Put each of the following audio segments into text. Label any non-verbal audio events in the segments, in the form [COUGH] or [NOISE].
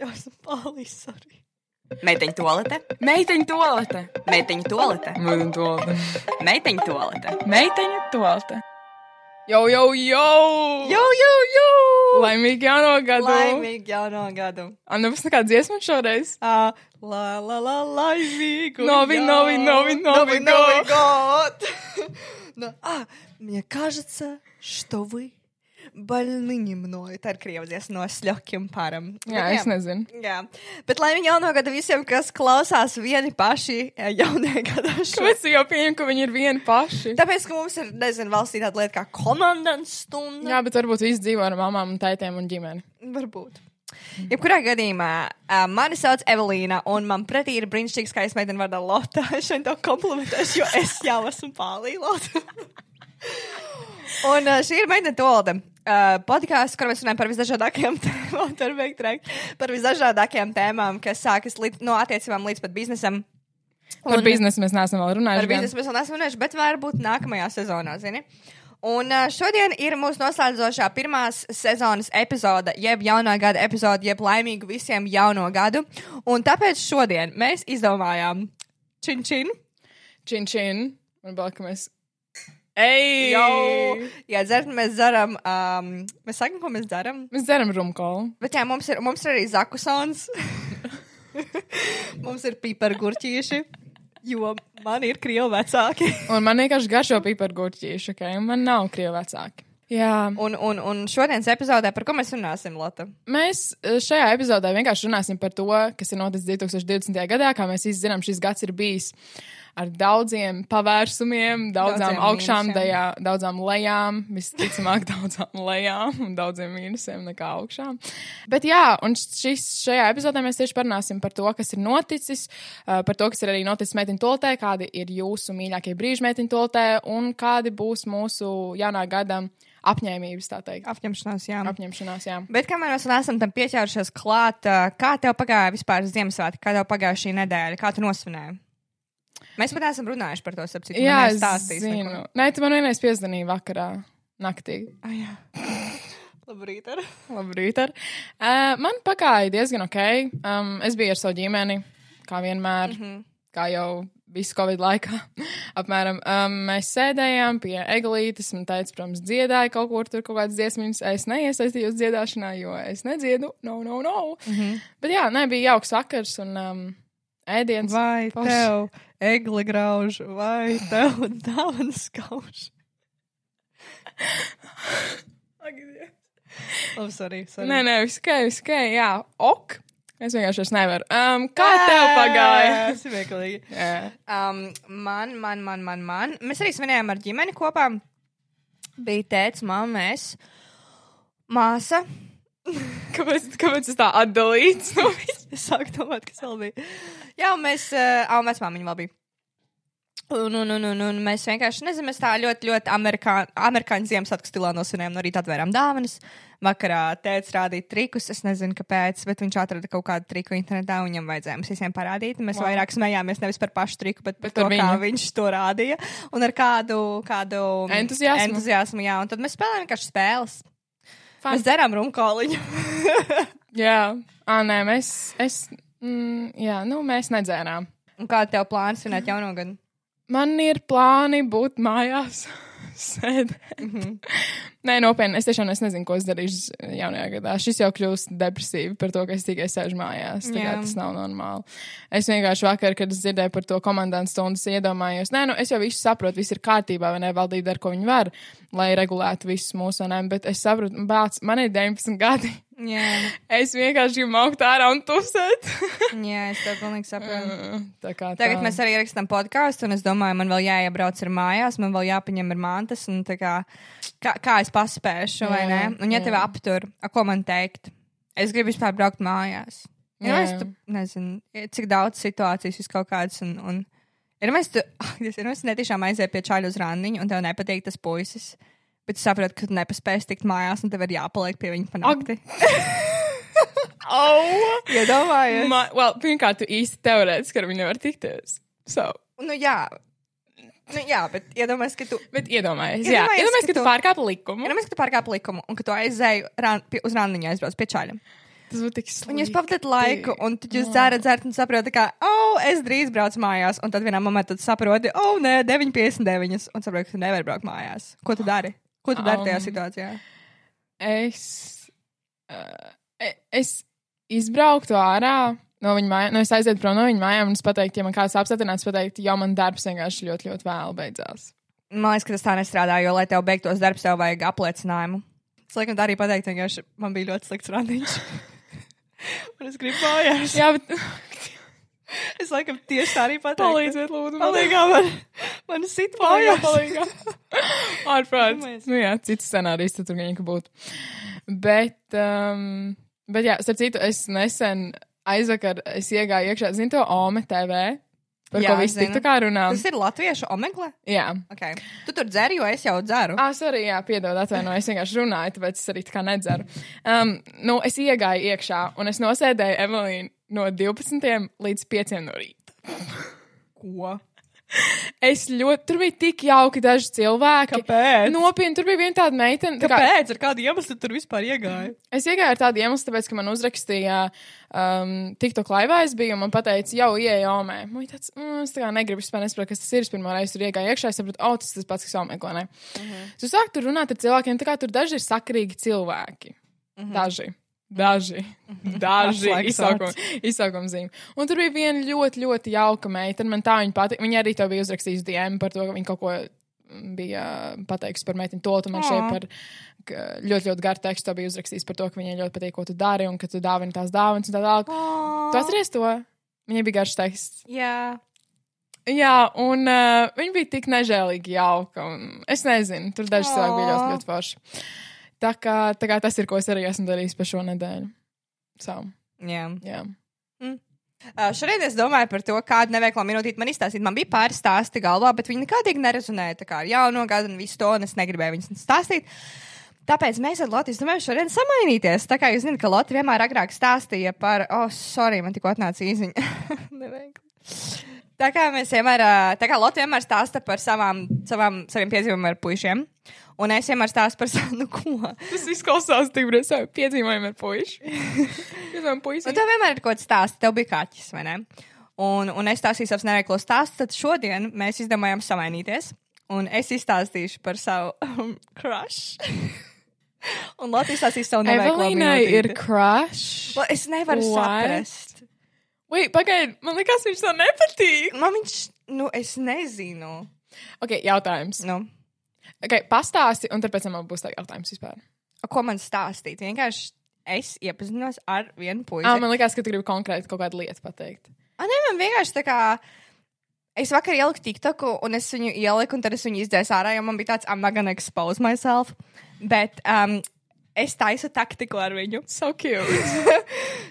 jau esmu pālis, sorry. Meiteņu toalete, Meiteņu toalete. meiteņu toalete, Meiteņu toalete. meiteņu toalete. Meiteņu toalete. Jau, jau, jau! Jau, jau, jau! Laimīgi jauno gadu! Laimīgi jauno gadu! Anna, būs nekāda dziesma šoreiz? Uh, la, la, la, laimīgu! Novi, novi, novi, novi новый год. год! Ну, а, мне кажется, что вы Baļņi no, tā ir krievzies no sļokiem param. Jā, bet, jā, es nezinu. Jā, bet lai viņi jauno gadu visiem, kas klausās vieni paši jaunie gadu. Mēs jau pieņem, ka viņi ir vieni paši. Tāpēc, ka mums ir, nezinu, valstī tāda lieta kā komandants stunda. Jā, bet varbūt visi dzīvo ar mamām un taitēm un ģimeni. Varbūt. Jebkurā gadījumā, uh, mani sauc Evelīna, un man pretī ir brīnišķīga skaista meitene vārdā Lotte. Es viņu to komplimentēšu, jo es jau esmu pārlīlota un uh, šī ir meitene Tolde. Uh, podkāsts, kur mēs runājam par visdažādākajām [LAUGHS] tēmām, rēkt, par visdažādākajām tēmām, kas sākas līdz, no attiecībām līdz pat biznesam. Par Un- biznesu mēs neesam vēl Par runājuši. gan. biznesu mēs vēl neesam runājuši, bet varbūt nākamajā sezonā, zini. Un uh, šodien ir mūsu noslēdzošā pirmās sezonas epizode, jeb jaunā gada epizode, jeb laimīgu visiem jauno gadu. Un tāpēc šodien mēs izdomājām čin čin. Čin, čin. Man bail, ka mēs. Ej! Jau, jā, dzert mēs dzeram, um, mēs sakam, ko mēs dzeram. Mēs dzeram rumkolu. Bet jā, mums ir, mums ir arī zakusons. mums ir pipargurķīši, jo man ir krievu vecāki. Un man vienkārši garšo pipargurķīši, ok? Un man nav krievu vecāki. Jā. Un, un, un šodienas epizodē, par ko mēs runāsim, Lota? Mēs šajā epizodē vienkārši runāsim par to, kas ir noticis 2020. gadā. Kā mēs visi zinām, šis gads ir bijis ar daudziem pavērsumiem, daudzām Daudziem augšām, dajā, daudzām lejām, visticamāk, [LAUGHS] daudzām lejām un daudziem mīnusiem nekā augšām. Bet jā, un šis, šajā epizodē mēs tieši parunāsim par to, kas ir noticis, par to, kas ir arī noticis meitiņu toltē, kādi ir jūsu mīļākie brīži meitiņu toltē un kādi būs mūsu jaunā gada apņēmības, tā teikt. Apņemšanās, jā. Apņemšanās, jā. Bet kamēr mēs neesam tam pieķērušies klāt, kā tev pagāja vispār Ziemassvētki, kā tev pagāja šī nedēļa, kā tu nosvinēji? Mēs pat neesam runājuši par to, sapcīt. Jā, es zinu. Nē, tu man vienreiz piezvanīji vakarā, naktī. Ah, jā. [LAUGHS] Labrīt, ar. Labrīt. Ar. Uh, man pagāja diezgan ok. Um, es biju ar savu ģimeni, kā vienmēr, mm -hmm. kā jau visu Covid laikā. [LAUGHS] Apmēram um, mēs sēdējām pie eglītes, un teica, protams, dziedāja kaut kur tur kaut kādas dziesmiņas. Es neiesaistījos dziedāšanā, jo es nedziedu. No, no, no. Mm -hmm. Bet jā, nē, bija jauks vakars un um, ēdiens. Vai Forši. tev egli grauž, vai tev [LAUGHS] dāvanas skauž? Oh, sorry, sorry. Nē, nē, viss ok, viss ok, jā, ok. Es vienkārši vairs nevaru. Um, kā tev pagāja? [LAUGHS] Smieklīgi. Jā. Um, man, man, man, man, man. Mēs arī svinējām ar ģimeni kopā. Bija tēvs, mamma, es, māsa. Kāpēc, kāpēc tas tā atdalīts no [LAUGHS] visiem? [LAUGHS] Es sāku domāt, kas vēl bija. Jā, un mēs, uh, ah, un vecmāmiņa vēl bija. Un, un, un, un, un mēs vienkārši, nezinu, mēs tā ļoti, ļoti amerikā, amerikāņu Ziemassvētku stilā nosvinējām. No rīta atvērām dāvanas. Vakarā tēvs rādīja trikus. Es nezinu, kāpēc, bet viņš atrada kaut kādu triku internetā un viņam vajadzēja mums visiem parādīt. Mēs Wow. vairāk smējāmies nevis par pašu triku, bet par Bet to, par kā viņu. viņš to rādīja. Un ar kādu, kādu Entuziasmu. entuziasmu jā, un tad mēs spēlējām vienkārši spēles. Fun. Mēs dzerām rumkoliņu. [LAUGHS] Jā, ah, nē, mēs, es, mm, jā, nu, mēs nedzērām. un kāda tev plāna svinēt jauno gadu? Man ir plāni būt mājās. [LAUGHS] Sēdēt. Nē, nopietni. Es tiešām es nezinu, ko es darīšu jaunajā gadā. Šis jau kļūst depresīvi par to, ka es tikai sēžu mājās. Tas nav normāli. Es vienkārši vakar, kad es dzirdēju par to komandantu stundas, iedomājos, nē, nu es jau visu saprotu, viss ir kārtībā, vai ne, valdība dara, ko viņi var, lai regulētu visus mūsu nēm, bet es saprotu, bāc, man ir 19 gadi. Jā, [LAUGHS] Es vienkārši gribu augt ārā un tusēt. [LAUGHS] jā es tev pilnīgi saprotu. [LAUGHS] tā kā tā. Tagad mēs arī rakstām podkāstu, un es domāju, man vēl jāiebrauc ar mājās, man vēl jāpaņem ar mantas, un tā kā, kā, kā es paspēšu, vai Jā, ne? Un ja jā. tev aptur, a, ko man teikt? Es gribu vispār braukt mājās. Ja Jā. es tu, nezinu, cik daudz situācijas vis kaut kādas, un, un ir mēs tu, [LAUGHS] ir mēs netiešām aiziet pie čāļu uz randiņu, un tev nepatīk tas puisis. Bet tu saproti, ka tu nepaspēsi tikt mājās, un tev ir jāpaliek pie viņa panākti. Oh! [LAUGHS] Iedomājies! Ma, well, pirmkārt, tu īsti teorētiski ar viņu nevar tikties. So, Nu, jā. Nu, jā, bet iedomājies, ka tu bet iedomājies, jā, Iedomājies, iedomājies ka ka tu pārkāpi likumu. Mēs, ka tu pārkāp likumu un ka tu aizēji ran, pie, uz randiņu aizbrauc pie čaļiem. Tas būtu tik slikti. Un jūs pavadāt laiku, un tad jūs dzerat, dzerat, un saprotat, ka, oh, es drīz braucu mājās. Un tad vienā momentā tu saproti, oh, nē, 9,59. Un saproti, ka tu nevari braukt mājās. Ko tu dari? Ko tu dari tajā Um, situācijā? Es, uh, es izbrauktu ārā no viņa mājām, nu, es aizietu prom no viņa mājām un es pateiktu, ja man kāds apstādināts, pateikt, jo man darbs vienkārši ļoti, ļoti vēl beidzās. Man liekas, ka tas tā nestrādā, jo, lai tev beigtos darbs, tev vajag apliecinājumu. Es laikam tā arī pateiktu, vienkārši man bija ļoti slikts randiņš. [LAUGHS] un es gribu mājās. Jā, bet [LAUGHS] Es laikam tieši tā arī pateiktu. palīdziet, lūdzu. Palīgā man, man sit mājās. Palīgā, [LAUGHS] Ārprāt. Nu jā, cits scenārijs tad tur gan būtu. Bet, um, bet jā, starp citu, es nesen aizvakar, es iegāju iekšā, zinu to OME TV, par Jā, ko visi zinu. tik tā kā runā. Tas ir latviešu omegle? Jā. Okay. Tu tur dzer, jo es jau dzeru. Ah, sorry, jā, piedod, atvainojiet, es vienkārši runāju, tāpēc es arī tā kā nedzeru. Um, nu, es iegāju iekšā un es nosēdēju Evelīnu no 12 līdz 5 no rīta. Ko? Es ļoti, tur bija tik jauki daži cilvēki. Kāpēc? Nopietni, tur bija viena tāda meitene. tā kā- Kāpēc? Ar kādu iemeslu tu tur vispār iegāji? Es iegāju ar tādu iemeslu, tāpēc, ka man uzrakstīja, um, tikto klaivā es biju, un man teica, jau ieej omē. Man bija tāds, mm, es tā kā negribu vispār nesaprotu, kas tas ir. Es pirmo reizi tur iegāju iekšā, es sapratu, oh, tas tas pats, kas omē, ko ne. Uh -huh. Tu sāk tur runāt ar cilvēkiem, tā kā tur daži ir sakarīgi cilvēki. Uh -huh. Daži. Daži, daži Atslēgas izsaukuma, zīme. Un tur bija viena ļoti, ļoti jauka meitene. Man tā viņa patīk. Viņa arī to bija uzrakstījusi DM par to, ka viņa kaut ko mm, bija pateikusi par meiteni to, un man šeit par ļoti, ļoti garu tekstu bija uzrakstījis par to, ka viņai ļoti patīk, ko tu dari un ka tu dāvini tās dāvanas un tā tālāk. Tu atceries to? Viņai bija garš teksts. Jā. Jā, un uh, viņa bija tik nežēlīgi jauka. un Es nezinu, tur daži cilvēki bija ļoti, ļoti forši. Tā kā, tā kā tas ir, ko es arī esmu darījis par šo nedēļu. So, Jā. jā. Uh, šodien es domāju par to, kādu neveiklo minūtīti man izstāstīt. Man bija pāris stāsti galvā, bet viņi nekādīgi nerezonēja tā kā ar jauno gadu un visu to, un es negribēju viņus stāstīt. Tāpēc mēs ar Latviju domājam šodien samainīties. Tā kā jūs zināt, ka Latvija vienmēr agrāk stāstīja par, oh, sorry, man tikko atnāca īziņa. [LAUGHS] Tā kā mēs vienmēr, ā, tā kā Latvija vienmēr stāsta par savām, savām, saviem piedzīvumiem ar puišiem. Un es vienmēr stāstu par savu, [LAUGHS] nu, ko. Tas izklausās tik brīvs, jau piedzīvojumi ar puiši. [LAUGHS] Piedzīvojumi puisi. Un tev vienmēr ir kaut kāds stāsts, tev bija kaķis, vai ne? Un, un es stāstīju savus neveiklos stāstus, tad šodien mēs izdomājām samainīties. Un es izstāstīšu par savu um, crush. [LAUGHS] un Latvijas stāstīs savu neveiklo Evelīnai ir crush. Well, es nevaru What? saprast. Wait, pagaidi, man liekas, viņš to nepatīk. Man viņš, nu, es nezinu. Ok, jautājums. Nu, Ok, pastāsti, un tad pēc tam man būs tā jautājums vispār. ko man stāstīt? Vienkārši es iepazinos ar vienu puisi. Ah, man liekas, ka tu gribi konkrēti kaut kādu lietu pateikt. A, nē, man vienkārši tā kā. Es vakar ieliku TikToku, un es viņu ieliku, un tad es viņu izdzēsu ārā, jo man bija tāds, I'm not gonna expose myself. Bet um, es taisu taktiku ar viņu. So cute. [LAUGHS]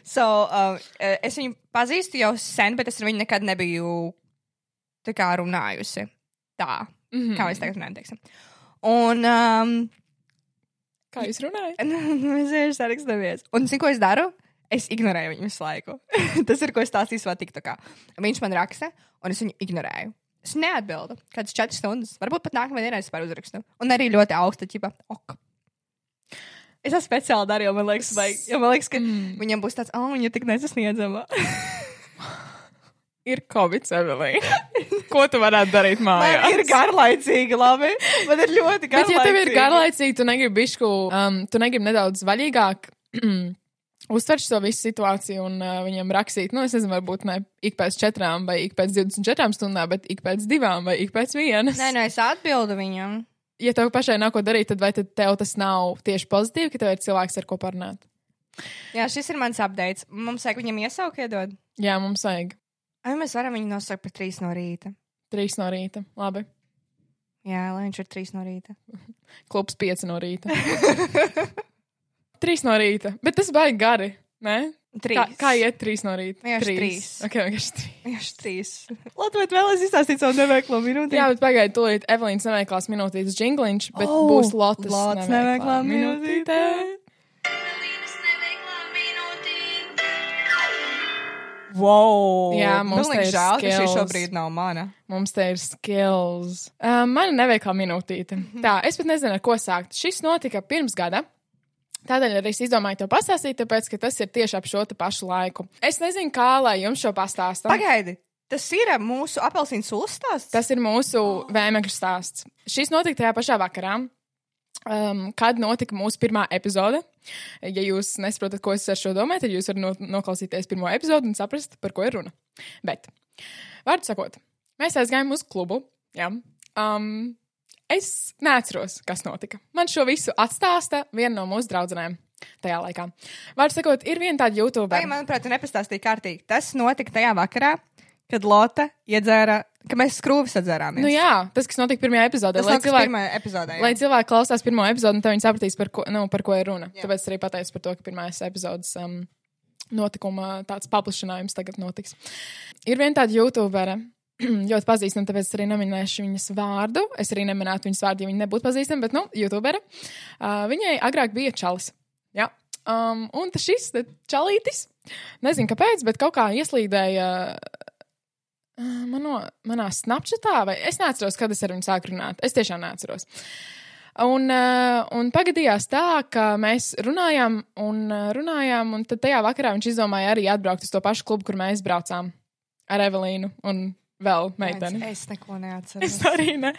So, um, es viņu pazīstu jau sen, bet es ar viņu nekad nebiju tā kā runājusi. Tā, mm -hmm. kā mēs tagad runājam, teiksim. Un um, Kā jūs runājat? [LAUGHS] mēs vienkārši sarakstamies. Un zinu, ko es daru? Es ignorēju viņu visu laiku. [LAUGHS] Tas ir, ko es stāstīju savā TikTokā. Viņš man raksta, un es viņu ignorēju. Es neatbildu. Kādas četras stundas. Varbūt pat nākamajā dienā es varu uzrakstu. Un arī ļoti augsta ķipa. Ok. Es to speciāli darīju, man liekas, vai, jo man liekas ka mm. viņam būs tāds, oh, viņa tik nesasniedzama. [LAUGHS] Ir Covid, Evelīna. [LAUGHS] Ko tu varētu darīt Man mājās? ir garlaicīgi, labi. Man ir ļoti Bet, garlaicīgi. ja tev ir garlaicīgi, tu negribi bišku, um, tu negribi nedaudz vaļīgāk [CLEARS THROAT] uztvert šo visu situāciju un uh, viņam rakstīt, nu, es nezinu, varbūt ne ik pēc četrām vai ik pēc 24 stundām, bet ik pēc divām vai ik pēc vienas. Nē, nē, es atbildu viņam. Ja tev pašai nav ko darīt, tad vai tad tev tas nav tieši pozitīvi, ka tev ir cilvēks, ar ko parunāt? Jā, šis ir mans updates. Mums vajag viņam iesaukt, iedod. Jā, mums vajag Vai mēs varam viņu nosaukt par trīs no rīta? trīs no rīta. Labi. Jā, lai viņš ir trīs no rīta. [LAUGHS] Klubs pieci no rīta. [LAUGHS] trīs no rīta. Bet tas baigi gari. Ne? Trīs. Kā, kā iet trīs no rīta? Vienkārši trīs. Ok, vienkārši trīs. [LAUGHS] Vienkārši trīs. Latvijas vēlēs izstāstīt savu neveiklo minūti. Jā, bet pagaidi, tūlīt Evelīnas neveiklās minūtītes jingliņš, bet Oh, būs Lotas Lotas neveiklā neveiklā minūtīte. Wow! Jā, mums Man ir žēl, ka šī skills. šobrīd nav mana. Mums te ir skills. Uh, mana neveiklā minūtīte. Tā, es pat nezinu, ar ko sākt. Šis notika pirms gada. Tādēļ arī es izdomāju to pastāstīt, tāpēc, ka tas ir tieši ap šo pašu laiku. Es nezinu, kā lai jums šo pastāstu. Pagaidi! Tas ir mūsu apelsīnu stāsts. Tas ir mūsu vēmekļu stāsts. Šis notika tajā pašā vakarā. Um, kad notika mūsu pirmā epizode. Ja jūs nesaprotat, ko es ar šo domāju, tad jūs varat no, noklausīties pirmo epizodi un saprast, par ko ir runa. Bet, vārdu sakot, mēs aizgājām uz klubu. Jā. Um, es neatceros, kas notika. Man šo visu atstāsta viena no mūsu draudzenēm tajā laikā. Vārdu sakot, ir viena tāda YouTube. Vai, manuprāt, tu nepastāstīji kārtīgi. Tas notika tajā vakarā, kad Lotte iedzēra, ka mēs skrūvis atzērāmies. Nu jā, tas, kas notika pirmajā epizodē, tas lai cilvēki, epizodē. jā. lai cilvēki klausās pirmo epizodi, tad viņi sapratīs, par ko, nu, par ko ir runa. Jā. Tāpēc arī pateicu par to, ka pirmais epizodes um, notikuma tāds paplašinājums tagad notiks. Ir viena tāda youtubere. [CLEARS THROAT] Ļoti pazīstama, tāpēc es arī neminēšu viņas vārdu. Es arī neminētu viņas vārdu, ja viņa nebūtu pazīstama, bet, nu, youtubere. Uh, viņai agrāk bija čalis. Jā. Um, un tas šis čalītis, nezinu kāpēc, bet kaut kā ieslīdēja uh, mano, manā snapchatā, vai es neatceros, kad es ar viņu sāku runāt. Es tiešām neatceros. Un, un pagadījās tā, ka mēs runājām un runājām, un tad tajā vakarā viņš izdomāja arī atbraukt uz to pašu klubu, kur mēs braucām ar Evelīnu un vēl meiteni. Es neko neatceros. Es arī ne.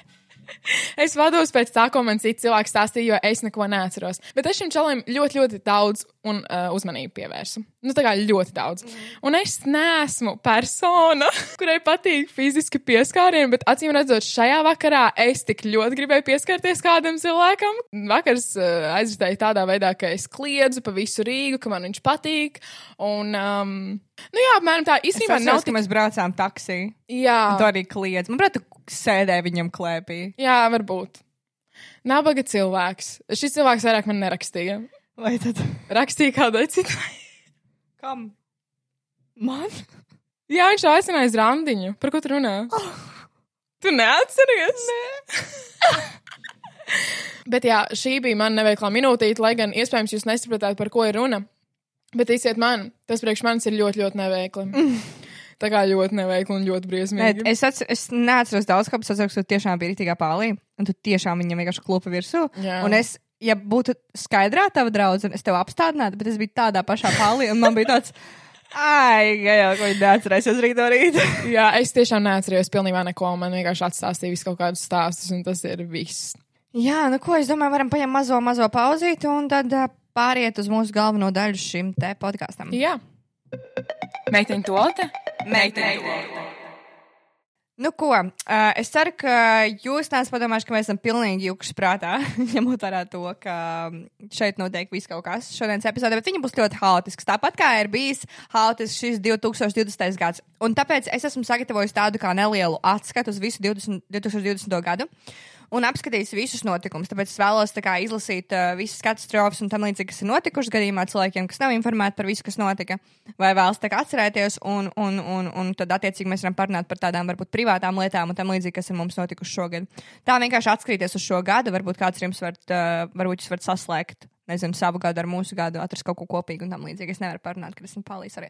Es vados pēc tā, ko man cits cilvēks stāstīja, jo es neko neatceros. Bet es šim čalim ļoti, ļoti daudz un, uh, uzmanību pievērsu. Nu, tā kā ļoti daudz. Un es neesmu persona, [LAUGHS] kurai patīk fiziski pieskārieni, bet acīm redzot, šajā vakarā es tik ļoti gribēju pieskarties kādam cilvēkam. Vakars uh, aizritēja tādā veidā, ka es kliedzu pa visu Rīgu, ka man viņš patīk. Un, um, nu jā, apmēram tā īstenībā nav tik. mēs braucām taksī. Jā, Tu arī kliedz. Man liekas, tu sēdēji viņam klēpī. jā, varbūt. Nabaga cilvēks. Šis cilvēks vairāk man nerakstīja. Vai tad? Rakstīja kādai citai. Kam? Man? [LAUGHS] Jā, viņš aicināja uz randiņu. Par ko tu runā? [LAUGHS] Tu neatceries? Nē. [LAUGHS] Bet jā, šī bija mana neveiklā minūtīte, lai gan iespējams jūs nesapratāt, par ko ir runa. Bet ticiet man, tas priekš manis ir ļoti, ļoti neveikli. Tā kā ļoti neveikli un ļoti briesmīgi. es, atcer, es neatceros daudz, kāpēc es atceros, ka tu tiešām biji rītīgā pālī. Un tu tiešām viņam vienkārši klupa virsū. Jā. Un es, ja būtu skaidrā tava draudzene, es tev apstādinātu, bet es biju tādā pašā pālī. Un man bija tāds, ai, jau ko viņi neatcerēsies rīt no rīta. Jā, es tiešām neatceros pilnībā neko. Man vienkārši atstāstīja visu kaut kādus stāstus, un tas ir viss. Jā, nu ko es domāju, varam paņemt mazo, mazo pauzīti un tad uh, pāriet uz mūsu galveno daļu šim te podkāstam. Jā, Meiteņu tolete? Meiteņu tolete. Nu, ko, es ceru, ka jūs neesat padomājuši, ka mēs esam pilnīgi jukuši prātā, [LAUGHS] ņemot vērā to, ka šeit notiek viss kaut kas šodienas epizodē, bet viņa būs ļoti haotisks. Tāpat kā ir bijis haotisks šis 2020. gads. Un tāpēc es esmu sagatavojis tādu kā nelielu atskatu uz visu 20, 2020. gadu. Un apskatījis visus notikumus. Tāpēc es vēlos tā kā, izlasīt uh, visas katastrofas un tam līdzīgi, kas ir notikušas gadījumā cilvēkiem, kas nav informēti par visu, kas notika, vai vēlas kā atcerēties. Un, un, un, un tad, attiecīgi, mēs varam parunāt par tādām varbūt privātām lietām un tam līdzīgi, kas ir mums notikuši šogad. Tā vienkārši atskatīties uz šo gadu. Varbūt kāds jums var, uh, varbūt jūs varat saslēgt. Nezinu, savu gadu ar mūsu gadu, atrast kaut ko kopīgu un tam līdzīgi. Es nevaru parunāt, ka esmu palīdzējis arī.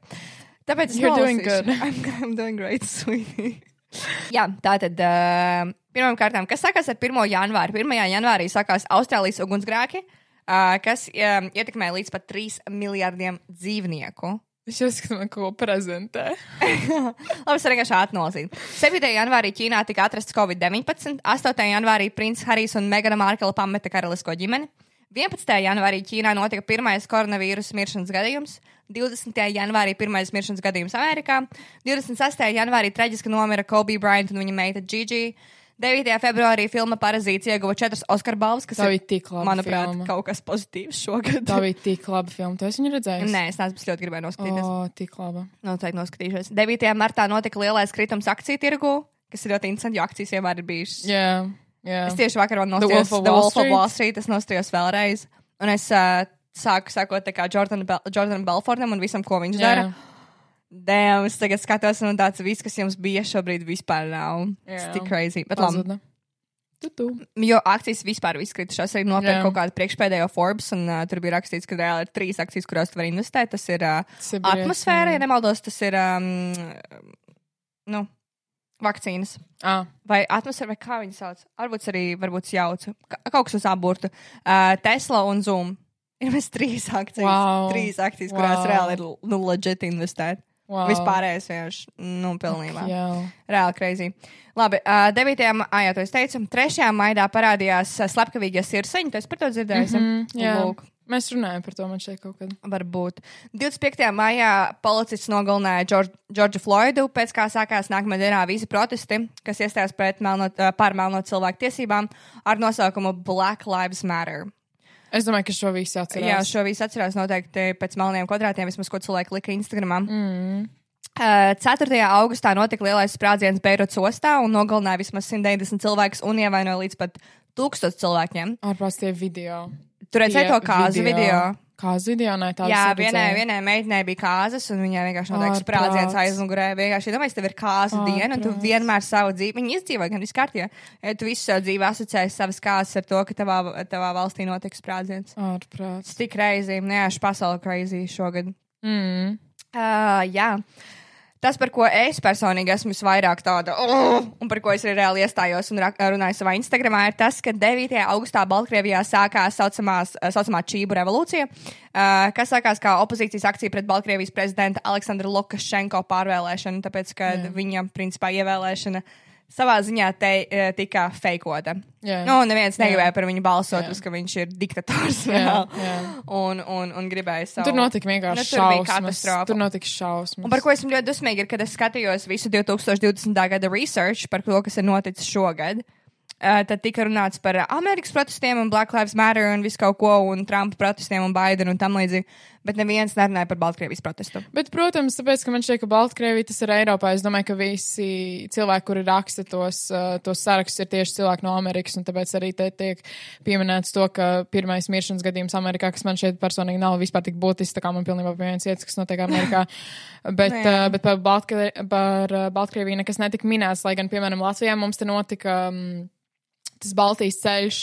Tāpēc es good. I'm, [LAUGHS] I'm doing great, sweetie. Jā, tā tad uh, pirmkārt, kas sākās ar 1. janvāru? 1. janvārī sākās Austrālijas ugunsgrēki, uh, kas um, ietekmē līdz pat 3 miljardiem dzīvnieku. es man kaut ko prezentē. [LAUGHS] Labi, es vienkārši atnolasīju. 7. janvārī Ķīnā tika atrasts Covid-19, 8. janvārī princis Harijs un Megana Markela pameta karalisko ģimeni. 11. janvārī Ķīnā notika pirmais koronavīrusa miršanas gadījums, 20. janvārī pirmais miršanas gadījums Amerikā, 26. janvārī traģiski nomira Kobe Bryant un viņa meita Gigi. 9. februārī filma Parazīts ieguva četras Oskar balvas, kas ir, bija tik laba manuprāt, filma. kaut kas pozitīvs šogad. Tā bija tik laba filma. Tu esi viņu redzējis? Nē, es neesmu ļoti gribēju noskatīties. O, tik laba. Noteikti noskatīšos. 9. martā notika lielais kritums akciju tirgu, kas ir ļoti interesanti, jo akcijas vienmēr ir bijušas. Jā, jā. Es tieši vakar vēl nostājos of The Wall Wolf of Street? Wall Street, es nostājos vēlreiz. Un es uh, sāku sakot tā kā Jordan, Bel Jordan Belfortam un visam, ko viņš Jā. dara. Dēm, es tagad skatos, un tāds viss, kas jums bija šobrīd, vispār nav. Tas Jā. tik crazy. Bet labi. Tu, tu. Jo akcijas vispār viss kritušās. Arī nopirka Jā. kaut kādu priekšpēdējo Forbes, un uh, tur bija rakstīts, ka reāli ir trīs akcijas, kurās tu vari investēt. Tas ir uh, ir atmosfēra, ja briesmīgi. nemaldos, tas ir um, nu, vakcīnas. Ah, Vai atmosfēra, vai kā viņi sauc? Varbūt arī varbūt jaucu. Ka- Kaut kas uz aburtu. Uh, Tesla un Zoom. Ir mēs trīs akcijas, Wow. trīs akcijas, kurās Wow. reāli ir nu, legit investēt. Wow. Vispārējais vienkārši, nu, pilnībā. Jā. Reāli crazy. Labi, uh, 9. maijā to es teicu. 3. maijā parādījās uh, slepkavīgie sirseņi. Tu esi par to dzirdējis? Mm, jā. Lūk, Mēs runājam par to, man šeit kaut kad. varbūt. 25. maijā policists nogalināja Džordžu, Floydu, pēc kā sākās nākamā dienā visi protesti, kas iestājās pret melnot, uh, par melno cilvēku tiesībām ar nosaukumu Black Lives Matter. Es domāju, ka šo visu atcerās. Jā, šo visu atcerās noteikti pēc melniem kvadrātiem, vismaz ko cilvēki lika Instagramā. Mm. Uh, 4. augustā notika lielais sprādziens Beirutas ostā un nogalināja vismaz 190 cilvēkus un ievainoja līdz pat 1000 cilvēkiem. Ārpus tie video. Tur redzēja to kāzu video. Kāzu video, nē, tā Jā, vienai, vienai meitenei bija kāzas, un viņai vienkārši notiek Ārprāts. sprādziens aizmugurē. Vienkārši, domāju, tev ir kāzu diena, un tu Ārprāts. vienmēr savu dzīvi, viņi izdzīvo gan viss kārtībā. Ja tu visu savu dzīvi asociēji savas kāzas ar to, ka tavā, tavā valstī notiek sprādziens. Ārprāts. Tik crazy, neāšu pasauli crazy šogad. Mm. Uh, jā. Tas, par ko es personīgi esmu visvairāk tāda, oh, un par ko es arī reāli iestājos un runāju savā Instagramā, ir tas, ka 9. augustā Baltkrievijā sākās saucamās, eh, saucamā čību revolūcija, uh, kas sākās kā opozīcijas akcija pret Baltkrievijas prezidenta Aleksandra Lukašenko pārvēlēšanu, tāpēc, ka Jā. viņa, principā, ievēlēšana savā ziņā te uh, tika feikota. Jā. Nu, neviens negribēja Jā. par viņu balsot, Jā. uz ka viņš ir diktators. Jā, reāli. jā. Un, un, un gribēja savu. Tur notika vienkārši Nu, tur šausmas. katastrofa. Tur notika šausmas. Un par ko esmu ļoti dusmīga, ir, kad es skatījos visu 2020. gada research par to, kas ir noticis šogad. Uh, tad tika runāts par Amerikas protestiem un Black Lives Matter un visu kaut ko, un Trumpa protestiem un Baidenu un tam līdzīgi. Bet neviens nerunāja par Baltkrievijas protestu. Bet, protams, tāpēc, ka man šķiet, ka Baltkrievija tas ir Eiropā, es domāju, ka visi cilvēki, kuri raksta tos, uh, tos sarakstus, ir tieši cilvēki no Amerikas, un tāpēc arī te tiek pieminēts to, ka pirmais miršanas gadījums Amerikā, kas man šeit personīgi nav vispār tik būtisks, tā kā man pilnībā pievienots iets, kas notiek Amerikā. [LAUGHS] Bet, jā. uh, bet par, Baltkrie par uh, Baltkrieviju nekas netika minēts, lai gan, piemēram, Latvijā mums te notika. Um, Tas Baltijas ceļš,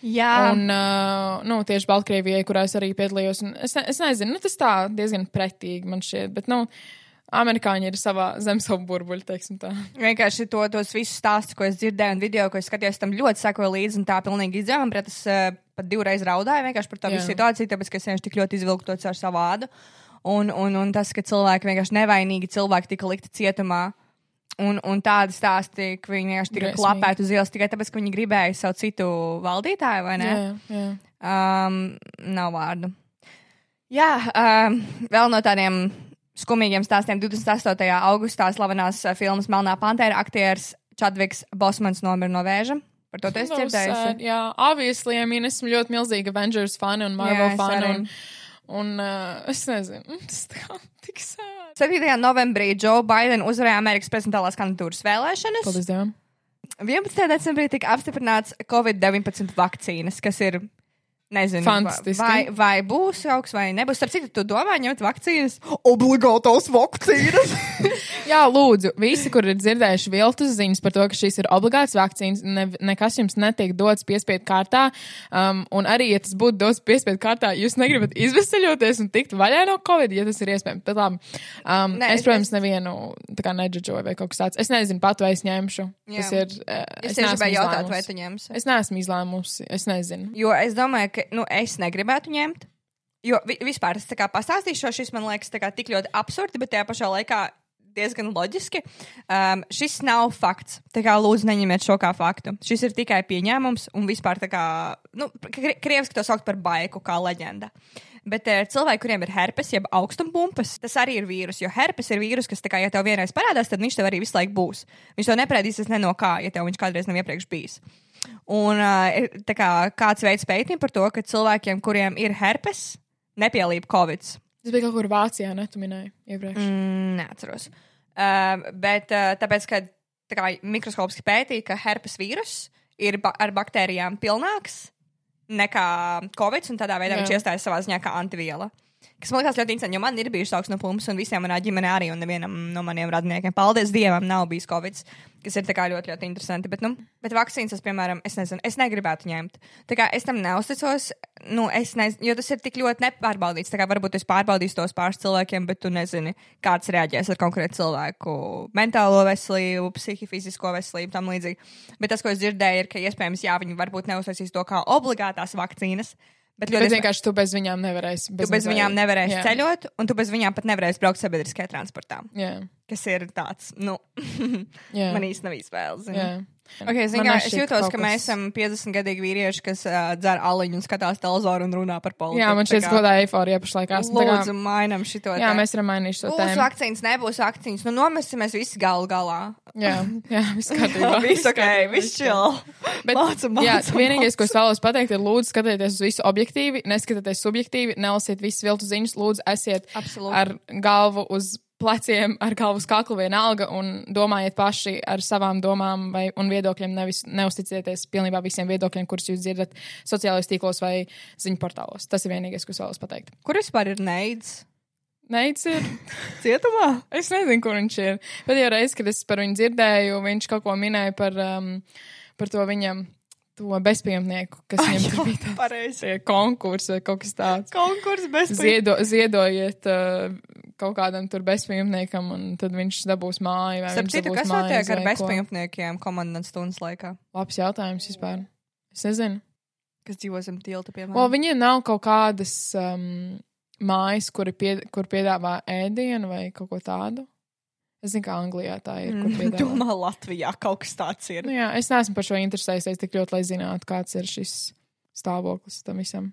Jā, un uh, nu, tieši Baltkrievijai, kurā es arī piedalījos. Es, ne, es nezinu, nu, tas tā diezgan pretīgi man šķiet, bet, nu, amerikāņi ir savā zem savu burbuļu, teiksim tā. vienkārši to, tos visus stāstus, ko es dzirdēju, un video, ko es skatījos, tam ļoti sekoju līdzi, un tā pilnīgi izdevām. Bet es uh, pat divreiz raudāju vienkārši par to visu situāciju, tāpēc, ka es vienkārši tik ļoti izvilku to caur savu ādu. Un, un, un tas, ka cilvēki vienkārši nevainīgi cilvēki tika likti cietumā. Un, un tādi stāsti, ka viņi vienkārši tika klapēti uz ielas tikai tāpēc, ka viņi gribēja savu citu valdītāju, vai ne? Jā, jā. Um, nav vārdu. Jā, um, vēl no tādiem skumīgiem stāstiem. 28. augustā slavenās uh, filmas Melnā pantēra aktieris Čadviks Bosmans nomira no vēža. Par to Nav dzirdējis. sad, Jā, obviously, I mean, esmu ļoti milzīga Avengers fani un Marvel Jā, es fani. arī. Un, uh, es nezinu, [LAUGHS] tas kā tik sādi. 7. novembrī Joe Biden uzvarēja Amerikas prezidentālās kandidatūras vēlēšanas. Paldies Dievam. 11. decembrī tika apstiprināts Covid-19 vakcīnas, kas ir. Nezinu, Fantastiski. vai, vai būs augsts vai nebūs. Starp citu, tu domā ņemt vakcīnas? Obligātās vakcīnas! [LAUGHS] Jā, lūdzu, visi, kur ir dzirdējuši viltus ziņas par to, ka šīs ir obligāts vakcīnas, ne, nekas jums netiek dots piespiedu kārtā. Um, un arī, ja tas būtu dots piespiedu kārtā, jūs negribat izvesaļoties un tikt vaļā no Covid, ja tas ir iespējams. Bet labi, um, Nē, es- es, protams, nevienu tā kā nedžudžoju vai kaut kas tāds. Es nezinu pat, vai es ņemšu. Jā. Tas ir. Uh, Es tieši gribēju jautāt, vai tu ņemsi. Es neesmu izlēmusi. Es nezinu. Jo es domāju, ka nu, es negribētu ņemt. Jo vi, vispār es kā pastāstīšu, šis man liekas kā tik ļoti absurdi, bet tajā pašā laikā diezgan loģiski. Um, šis nav fakts. Tā kā lūdzu, neņemiet šo kā faktu. Šis ir tikai pieņēmums un vispār tā kā, nu, kri- krieviski to sauc par baiku, kā leģenda. Bet ir cilvēki, kuriem ir herpes, jeb augstumpumpas, tas arī ir vīrus. Jo herpes ir vīrus, kas, kā, ja tev vienreiz parādās, tad viņš tev arī visu laiku būs. Viņš to neprēdīsies ne no kā, ja tev viņš kādreiz nav iepriekš bijis. Un uh, ir kā, kāds veids pētījumu par to, ka cilvēkiem, kuriem ir herpes, nepielīp covid. Tas bija kaut kur Vācijā, ne? Tu minēji iepriekš. Mm. Neatceros. Uh, bet uh, tāpēc, ka tā kā, mikroskopiski pētīja, ka herpes vīrus ir ba ar baktērijām pilnāks nekā covid, un tādā veidā Jā. viņš iestājas savā ziņā kā antiviela. Kas man liekas ļoti interesanti, jo man ir bijušas augsts no pumpas, un visiem manā ģimenē arī, un nevienam no maniem radiniekiem, paldies Dievam, nav bijis covid, kas ir kā ļoti, ļoti interesanti. Bet, nu, bet vakcīnas, es, piemēram, es nezinu, es negribētu ņemt. Tā kā es tam neusticos, nu, es nezinu, jo tas ir tik ļoti nepārbaudīts. Tā kā varbūt es pārbaudīšu tos pāris cilvēkiem, bet tu nezini, kāds reaģēs ar konkrētu cilvēku mentālo veselību, psihifizisko veselību, tam līdzīgi. Bet tas, ko es dzirdēju, ir, ka iespējams, jā, viņi varbūt neuztaisīs to kā obligātās vakcīnas. Bet Bet vienkārši tu bez viņām nevarēsi. Tu bez viņām nevarēsi Jā. ceļot, un tu bez viņām pat nevarēsi braukt sabiedriskajā transportā. Jā, Kas ir tāds, nu, [LAUGHS] man īsti nav izvēles. Jā. Okay, zin, kā, es jūtos, ka kas- mēs esam 50 gadīgi vīrieši, kas uh, dzer aliņu un skatās televizoru un runā par politiku. Jā, man ka kaut kāda eiforija pašlaik esmu. tā kā- Lūdzu, mainam šito. Jā, te. mēs varam mainīt šo Būs tēmu. vakcīnas, nebūs vakcīnas. Nu, nomesimies visi galu galā. Jā, [LAUGHS] jā, viss kārtībā. Viss ok, viss chill. Bet, Mācam, jā, mācam, vienīgais, ko es vēlos pateikt, ir lūdzu skatieties uz visu objektīvi, neskatieties subjektīvi, nelasiet visas viltu ziņas, lūdzu esiet Absolūti. ar galvu uz pleciem, ar galvu uz kaklu vienalga un domājiet paši ar savām domām vai, un viedokļiem, nevis neusticieties pilnībā visiem viedokļiem, kurus jūs dzirdat sociālajos tīklos vai ziņu portālos. Tas ir vienīgais, ko vēlos pateikt. Kur vispār ir neids? Neic ir. [LAUGHS] Cietumā? Es nezinu, kur viņš ir. Pēdējo reizi, kad es par viņu dzirdēju, viņš kaut ko minēja par, um, par to viņam, to bezpajumtnieku, kas viņam tur bija tāds Pareizi. tie konkursi vai kaut kas tāds. Konkurs bez Ziedo, ziedojiet uh, kaut kādam tur bezpajumtniekam, un tad viņš dabūs māju. Starp citu, kas notiek ar bezpajumtniekiem komandas stundas laikā? Labs jautājums vispār. Es nezinu. Kas dzīvo zem tilta, piemēram? O, viņiem nav kaut kādas um, mājas, kuri pie, kur piedāvā ēdienu vai kaut ko tādu. Es zinu, kā Anglijā tā ir. Mm, [LAUGHS] Domā, Latvijā kaut kas tāds ir. Nu, jā, es neesmu par šo interesējies tik ļoti, lai zinātu, kāds ir šis stāvoklis tam visam.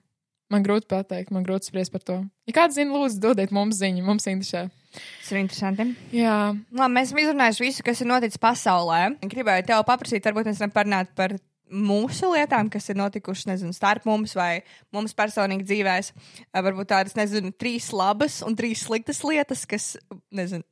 Man grūti pateikt, man grūti spriest par to. Ja kāds zina, lūdzu, dodiet mums ziņu, mums interesē. Tas ir interesanti. Jā, Labi, mēs esam izrunājuši visu, kas ir noticis pasaulē. Gribēju tev paprasīt, varbūt mēs varam parunāt par mūsu lietām, kas ir notikušas, nezinu, starp mums vai mums personīgi dzīvēs. Varbūt tādas, nezinu, trīs labas un trīs sliktas lietas, kas, nezinu,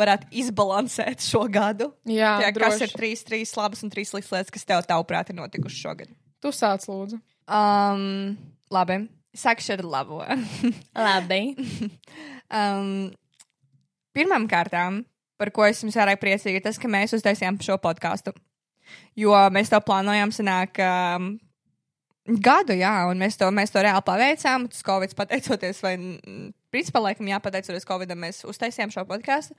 varētu izbalansēt šo gadu. jā Jā, kas droši. ir trīs, trīs labas un trīs sliktas lietas, kas tev, tavuprāt, ir notikušas šogad? Tu sāc, lūdzu. Um, labi, sākšu ar labo. [LAUGHS] Labi. Um, Pirmām kārtām, par ko es jums vairāk priecīga, tas, ka mēs uztaisījām šo podkāstu. Jo mēs to plānojām senāk um, gadu, jā, un mēs to, mēs to reāli paveicām. Tas Covid pateicoties, vai mm, principā laikam jāpateicoties Covidam, mēs uztaisījām šo podkāstu.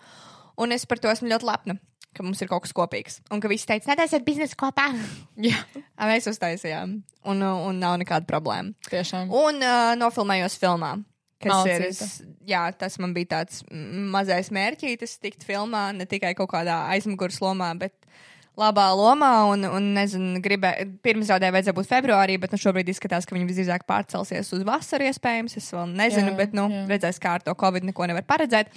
Un es par to esmu ļoti lepna, ka mums ir kaut kas kopīgs. Un ka visi teica, netaisiet biznesu kopā. [LAUGHS] Jā, mēs uztaisījām, un, un nav nekāda problēma. tiešām. Un uh, nofilmējos filmā. Kas ir, Malcīte. es, jā, tas man bija tāds mazais mērķītis, tikt filmā, ne tikai kaut kādā aizmugures lomā, bet labā lomā. Un, un nezinu, gribēju, pirmizrādē vajadzēja būt februārī, bet nu, šobrīd izskatās, ka viņi visdrīzāk pārcelsies uz vasaru, iespējams. Es vēl nezinu, Jā, bet, nu, jā. redzēs, kā ar to Covid neko nevar paredzēt.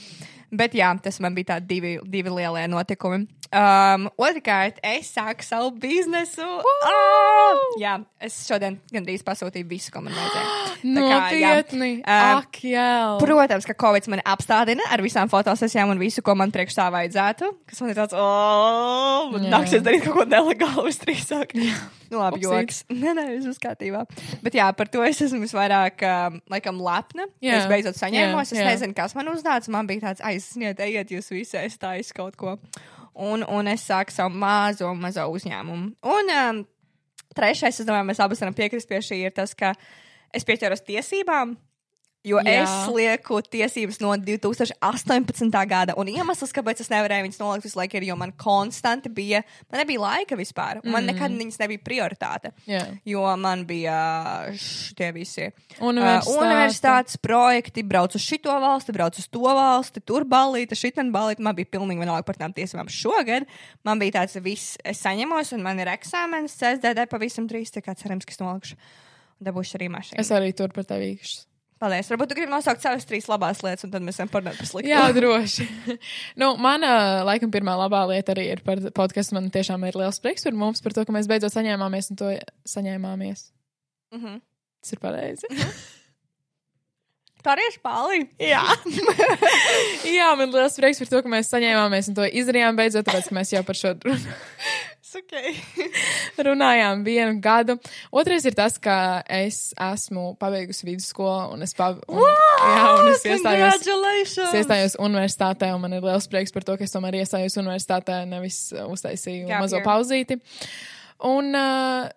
Bet jā, tas man bija tādi divi, divi lielie notikumi. Um, Otrakārt, es sāku savu biznesu. Ah! Jā, es šodien gandrīz pasūtīju visu, ko man vajadzēja. Nopietni. Ā, Ak, jā. Protams, ka Covid mani apstādina ar visām fotosesijām un visu, ko man priekš tā vajadzētu. Kas man ir tāds, oh, man nāksies darīt kaut ko nelegālu visdrīzāk. Nu, labi, joks. [LAUGHS] Nē, nē, viss būs kārtībā. Bet jā, par to es esmu visvairāk, um, laikam, lepna. Jā. Es beidzot saņēmos. Jā, Es jā. nezinu, kas man uznāca. Man bija tāds, aizsniet, ejiet jūs visi, es taisu kaut ko. Un, un es sāku savu mazo, mazo uzņēmumu. Un um, trešais, es domāju, mēs abas varam piekrist pie šī, ir tas, ka es pieķeros tiesībām. Jo Jā. Es lieku tiesības no 2018. gada, un iemesls, kāpēc es nevarēju viņas nolikt visu laiku, ir, jo man konstanti bija, man nebija laika vispār, un man mm. nekad viņas nebija prioritāte. Jā. Jo man bija šie visi uh, Universitāte. universitātes projekti, braucu uz šito valsti, braucu uz to valsti, tur balīti, šitan balīti. Man bija pilnīgi vienalga par tām tiesībām. Šogad man bija tāds viss, es saņemos, un man ir eksāmenis CSDD pavisam drīz, tā kā cerams, ka es nolikšu. Dabūšu arī mašīnu. Es arī tur par tevi īkšu. Paldies. Varbūt tu gribi nosaukt savas trīs labās lietas, un tad mēs varam parunāt par slikto. Jā, droši. [LAUGHS] nu, mana, laikam, pirmā labā lieta arī ir par podkāstu. Man tiešām ir liels prieks par mums, par to, ka mēs beidzot saņēmāmies un to saņēmāmies. Mhm. Tas ir pareizi. Tā arī ir spālī. Jā. [LAUGHS] Jā, man liels prieks par to, ka mēs saņēmāmies un to izdarījām beidzot, tāpēc, ka mēs jau par šo run- Okay. [LAUGHS] runājām vienu gadu. Otrais ir tas, ka es esmu pabeigusi vidusskolu un es, pab un, jā, un es iestājos. Es iestājos universitātē, un man ir liels prieks par to, ka es tomēr iestājos universitātē, nevis uztaisīju Gap mazo year. pauzīti. Un uh,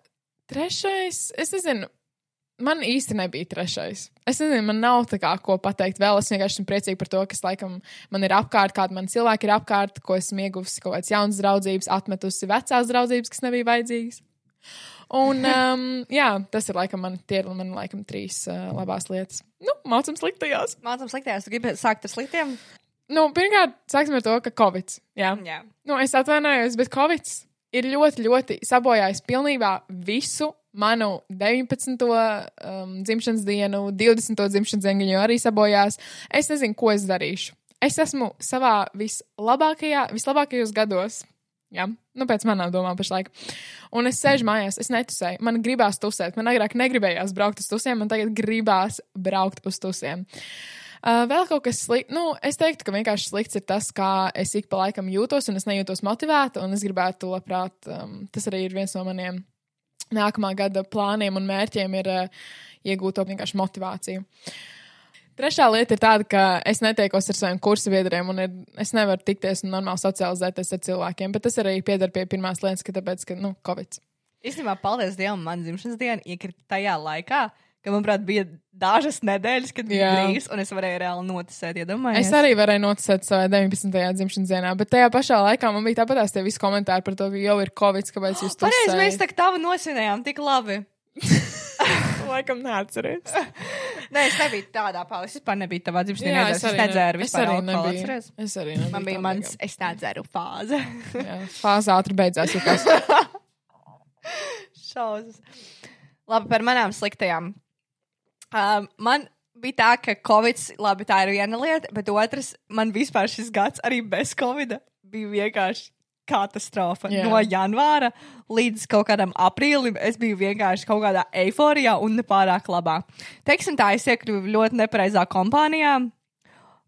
trešais, es nezinu, man īsti nebija trešais. Es nezinu, man nav tā kā ko pateikt vēl. Es vienkārši esmu priecīga par to, kas laikam man ir apkārt, kāda man cilvēki ir apkārt, ko esmu ieguvusi kaut kādas jaunas draudzības, atmetusi vecās draudzības, kas nebija vajadzīgas. Un, [LAUGHS] um, jā, tas ir laikam man, tie ir man laikam trīs uh, labās lietas. Nu, mācam sliktajās. Mācām sliktajās, tu gribi sākt ar sliktiem? Nu, pirmkārt, sāksim ar to, ka Covid. Jā. Jā. Nu, es atvainojos, bet Covid ir ļoti, ļoti sabojājis pilnībā visu manu 19. Um, dzimšanas dienu, 20. dzimšanas dienu, jo arī sabojās. Es nezinu, ko es darīšu. Es esmu savā vislabākajā, vislabākajos gados. Jā, nu pēc manām domām pašlaik. Un es sēžu mājās, es netusēju. Man gribās tusēt. Man agrāk negribējās braukt uz tusiem, man tagad gribās braukt uz tusiem. Uh, vēl kaut kas slikts. Nu, es teiktu, ka vienkārši slikts ir tas, kā es ik pa laikam jūtos, un es nejūtos motivēta. Un es gribētu, labprāt, um, tas arī ir viens no maniem nākamā gada plāniem un mērķiem, ir uh, iegūt to vienkārši motivāciju. Trešā lieta ir tāda, ka es netiekos ar saviem kursu biedriem, un ir, es nevaru tikties un normāli socializēties ar cilvēkiem. Bet tas arī pieder pie pirmās lietas, ka tāpēc, ka, nu, Covid. Īstenībā, paldies Dievam, man dzimšanas diena iekrita tajā laikā, ka, manuprāt, bija dažas nedēļas, kad bija brīvs, un es varēju reāli noticēt, iedomājieties. Es arī varēju noticēt savai 19. dzimšanas dienā, bet tajā pašā laikā man bija tāpatās tie visi komentāri par to, ka jau ir Covid, kāpēc jūs to Pareizi, mēs tā kā tavu nosvinējām, tik labi. [LAUGHS] laikam neatceries. [LAUGHS] Nē, es nebiju tādā pāri. Es vispār nebiju tavā dzimšanas dienā. es Es, arī ne- nedzēru es vispār arī alkoholu. nebiju. atceries? Es arī nebiju. Man bija mans, beigām. es nedzēru fāze. Jā, Fāze ātri beidzās. [LAUGHS] Šausmas. Labi, par manām sliktajām. Um, man bija tā, ka Covid, labi, tā ir viena lieta, bet otrs, man vispār šis gads arī bez Covid bija vienkārši katastrofa. Yeah. No janvāra līdz kaut kādam aprīlim es biju vienkārši kaut kādā eiforijā un nepārāk labā. Teiksim tā, es iekļuvu ļoti nepareizā kompānijā,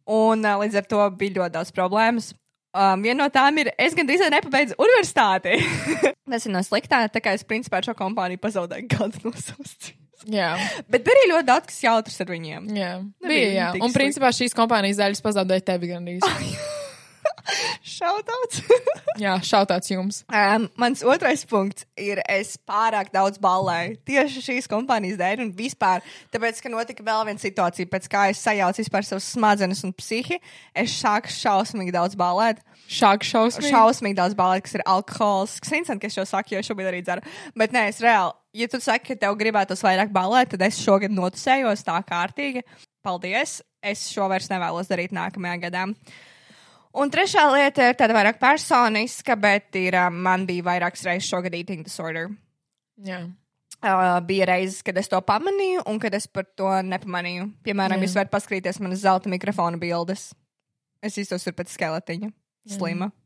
un uh, līdz ar to bija ļoti daudz problēmas. Um, viena no tām ir, es gandrīz nepabeidzu universitāti. [LAUGHS] Tas ir no sliktā, tā kā es principā šo kompāniju pazaudēju gadu no savas dzīves. Jā, Bet bija arī ļoti daudz, kas jautrs ar viņiem. jā. Nebija Bija, jā. Un principā šīs kompānijas daļas pazaudēja tevi gandrīz. [LAUGHS] Šautauts! [LAUGHS] Jā, šautāts jums. um, mans otrais punkts ir, es pārāk daudz ballēju tieši šīs kompānijas dēļ un vispār, tāpēc, ka notika vēl viena situācija, pēc kā es sajaucu vispār savas smadzenes un psihi, es sāku šausmīgi daudz ballēt. Šāk šausmīgi. Šausmīgi daudz balēt, kas ir alkohols. Kas interesanti, ka es šo saku, jo es šobrīd arī dzeru. Bet nē, es reāli, ja tu saki, ka tev gribētos vairāk balēt, tad es šogad notusējos tā kārtīgi. Paldies! Es šo vairs nevēlos darīt nākamajā gadā. Un trešā lieta ir tāda vairāk personiska, bet ir, um, man bija vairākas reizes šogad eating disorder. Jā. Uh, bija reizes, kad es to pamanīju, un kad es par to nepamanīju. Piemēram, Jā. jūs varat paskatīties manas zelta mikrofona bildes. Es iztos pēc skeletiņa. Slima. Jā,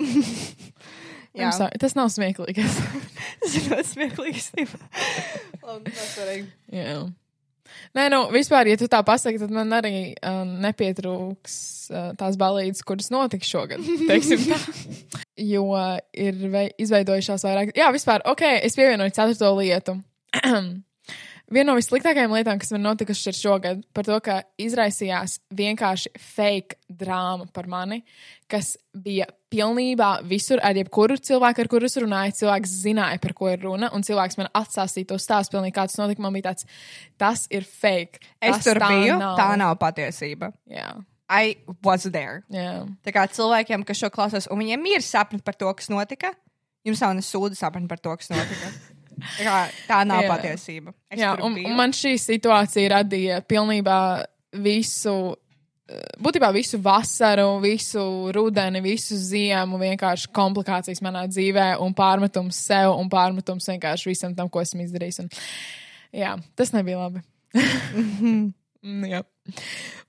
I'm [LAUGHS] sorry, Tas nav smieklīgi. [LAUGHS] tas ir ļoti smieklīgi. Labi, arī. Jā. Nē, nu, vispār, ja tu tā pasaki, tad man arī uh, nepietrūks uh, tās balīdzes, kuras notiks šogad. [LAUGHS] teiksim tā. jo ir vei, izveidojušās vairāk. Jā, vispār, ok, es pievienoju ceturto lietu. [CLEARS THROAT] Viena no vissliktākajām lietām, kas man notikušas ir šogad, par to, ka izraisījās vienkārši fake drāma par mani, kas bija pilnībā visur, ar jebkuru cilvēku, ar kuru es runāju. Cilvēks zināja, par ko ir runa, un cilvēks man atstāstīja to stāstu, pilnīgi kā tas notika. Man bija tāds, tas ir fake. Es tas tur tā biju. Nav. Tā nav patiesība. Jā, I was there. jā. Tā kā cilvēkiem, kas šo klausās, un viņiem ir sapni par to, kas notika, jums nav ne sūdu sapni par to, kas notika. [LAUGHS] Kā, tā nav Jā. patiesība. Es Jā, un, un man šī situācija radīja pilnībā visu, eh, būtībā visu vasaru, visu rudeni, visu ziemu, vienkārši komplikācijas manā dzīvē un pārmetums sev un pārmetums vienkārši visam tam, ko esmu izdarījis. Un, jā, tas nebija labi. [LAUGHS] Mm, jā.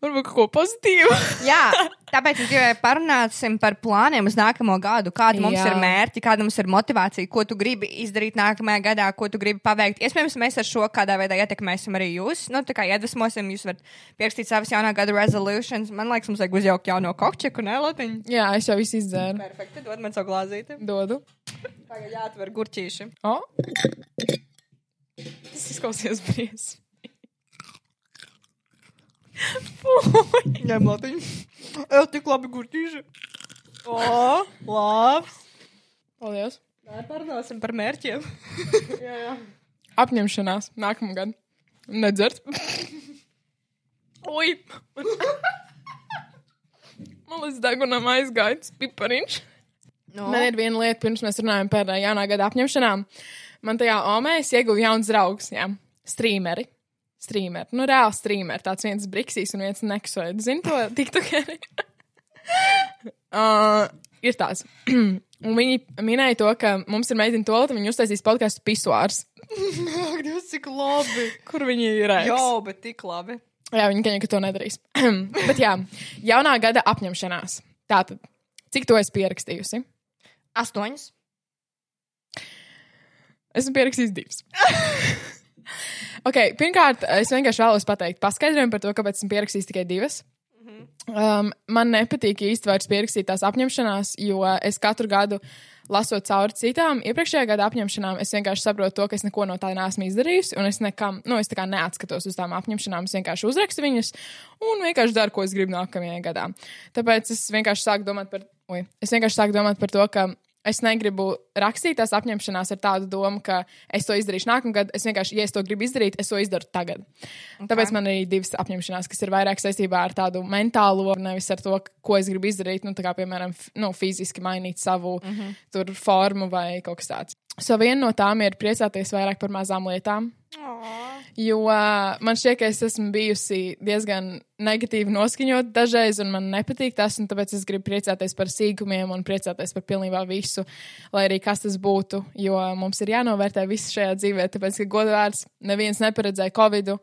Varbūt kaut ko pozitīvu. [LAUGHS] Jā, tāpēc es gribēju parunāsim par plāniem uz nākamo gadu. Kāda mums Jā. ir mērķi, kāda mums ir motivācija, ko tu gribi izdarīt nākamajā gadā, ko tu gribi paveikt. Iespējams, mēs ar šo kādā veidā ietekmēsim arī jūs. Nu, tā kā iedvesmosim, jūs varat pierakstīt savas jaunā gada resolutions. Man liekas, mums vajag uzjaukt jauno kokčeku, ne, Latiņu? Jā, es jau visu izdzēru. Perfekti, dod man savu glāzīti. Dodu. Tagad jāatver gurķīši. O! Tas izklausījās briesmīgi. Ņem Latiņu. Ew, tik labi gurķīši. O, labs. Paldies! Nē, parunāsim par mērķiem. [LAUGHS] Jā, jā. Apņemšanās nākamā gada. Nedzert. Ui! Man līdz degunam aizgāja tas pipariņš. Nu? Man ir viena lieta, pirms mēs runājam par jaunā gada apņemšanām. Man tajā omē es ieguvu jauns draugs, jā, streameri. Streameri, nu reāli streameri, tāds viens briksīs un viens neksoid. Zini to tiktokeri? [LAUGHS] uh, ir tāds. [CLEARS THROAT] un viņi minēja to, ka mums ir meitene tolta, viņi uztaisīs podkāstu pisuārs. Ak, Dievs, cik labi. Kur viņi ir? Jā, bet tik labi. Jā, viņi gan jau to nedarīs. [CLEARS THROAT] Bet jā, jaunā gada apņemšanās. Tātad, cik to es pierakstījusi? Astoņas. Esmu pierakstījis divas. [LAUGHS] okay, pirmkārt, es vienkārši vēlos pateikt paskaidrojumu par to, kāpēc esmu pierakstījis tikai divas. Um, man nepatīk vairs pierakstīt tās apņemšanās, jo es katru gadu lasot cauri citām iepriekšējā gada apņemšanām, es vienkārši saprotu to, ka es neko no tā neesmu izdarījusi, un es nekam, nu, es tā kā neatskatos uz tām apņemšanām, es vienkārši uzrakstu viņas un vienkārši daru, ko es gribu nākamajā gadā. Tāpēc es vienkārši sāku domāt par, oi, es vienkārši sāku domāt par to, ka es negribu rakstīt tās apņemšanās ar tādu domu, ka es to izdarīšu nākamgad. Es vienkārši, ja es to gribu izdarīt, es to izdaru tagad. Okay. Tāpēc man ir divas apņemšanās, kas ir vairāk saistībā ar tādu mentālo, nevis ar to, ko es gribu izdarīt. Nu, kā, piemēram, nu, fiziski mainīt savu mm -hmm. tur formu vai kaut kas tāds. So viena no tām ir priecāties vairāk par mazām lietām. Jo man šķiet, ka es esmu bijusi diezgan negatīvi noskaņot dažreiz, un man nepatīk tas, un tāpēc es gribu priecāties par sīkumiem un priecāties par pilnībā visu, lai arī kas tas būtu. Jo mums ir jānovērtē viss šajā dzīvē, tāpēc, ka godvārds neviens neparedzēja Covid,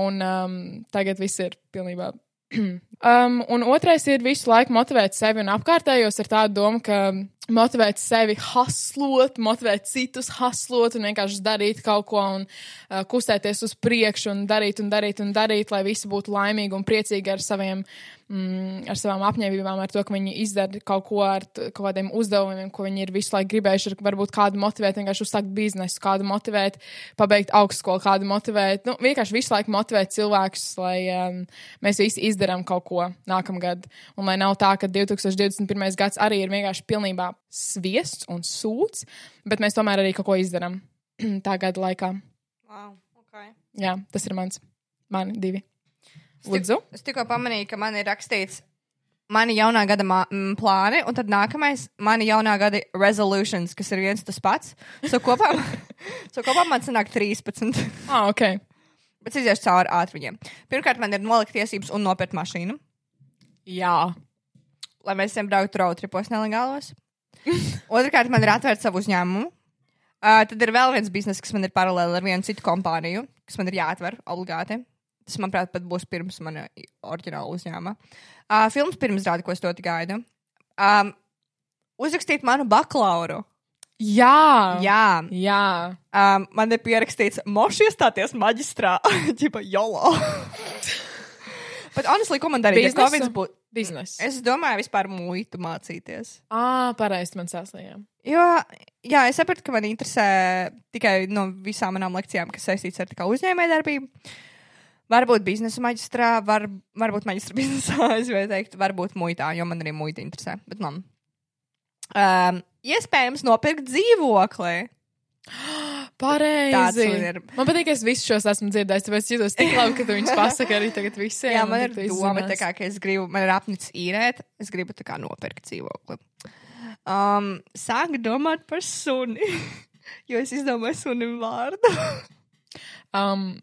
un um, tagad viss ir pilnībā. [CLEARS THROAT] um, un otrais ir visu laiku motivēt sevi un apkārtējos ar tādu domu, ka motivēt sevi haslot, motivēt citus haslot un vienkārši darīt kaut ko un uh, kustēties uz priekšu un darīt un darīt un darīt, lai visi būtu laimīgi un priecīgi ar saviem, mm, ar savām apņēmībām, ar to, ka viņi izdara kaut ko ar kaut kādiem uzdevumiem, ko viņi ir visu laiku gribējuši, ar varbūt kādu motivēt, vienkārši uzsākt biznesu, kādu motivēt, pabeigt augstskolu, kādu motivēt, nu, vienkārši visu laiku motivēt cilvēkus, lai um, mēs visi izdarām kaut ko nākamgad. Un lai nav tā, ka 2021. gads arī ir vienkārši pilnībā sviests un sūds, bet mēs tomēr arī kaut ko izdarām [CLEARS THROAT] tā gada laikā. Wow, okay. Jā, tas ir mans, mani divi. Lūdzu. Es tikko pamanīju, ka man ir rakstīts mani jaunā gada m, plāni, un tad nākamais - mani jaunā gada resolutions, kas ir viens tas pats. So kopā, [LAUGHS] so kopā man sanāk 13. [LAUGHS] Ah, ok. Bet es iziešu cauri ātri viņiem. Pirmkārt, man ir nolikt tiesības un nopirkt mašīnu, Jā. lai mēs visiem brauktu roadtripos nelegālos. [LAUGHS] Otrakārt, man ir atvērt savu uzņēmumu. Uh, tad ir vēl viens bizness, kas man ir paralēli ar vienu citu kompāniju, kas man ir jāatver obligāti. Tas, manuprāt, pat būs pirms mana oriģināla uzņēmuma. Uh, filmas pirms rāda, ko es ļoti gaidu. Um, uzrakstīt manu bakalauru. Jā. Jā, Jā. um, man ir pierakstīts, moši iestāties maģistrā, [LAUGHS] ģipa jolo. [LAUGHS] Bet, honestly, ko man darīt? Ja Biznesu? Covid būtu. Biznes. Es domāju, vispār muitu mācīties. Ah, pareizi man sāslijā. Jo, jā, es sapratu, ka man interesē tikai no visām manām lekcijām, kas saistīts ar uzņēmējdarbību. Varbūt biznesa maģistrā, var, varbūt maģistra [LAUGHS] biznesā, es vai teikt, varbūt muitā, jo man arī muita interesē. Bet man. Um, iespējams, nopirkt dzīvokli. [GASPS] Pareizi. Ir. Man patīk, ka es visus šos esmu dzirdējis, tāpēc jūtos tik labi, ka tu viņus pasaki arī tagad visiem. Jā, man ir doma, tā kā, ka es gribu, man ir apnicis īrēt, es gribu tā kā nopirkt dzīvokli. Um, sāku domāt par suni, [LAUGHS] jo es izdomāju sunim vārdu. Um,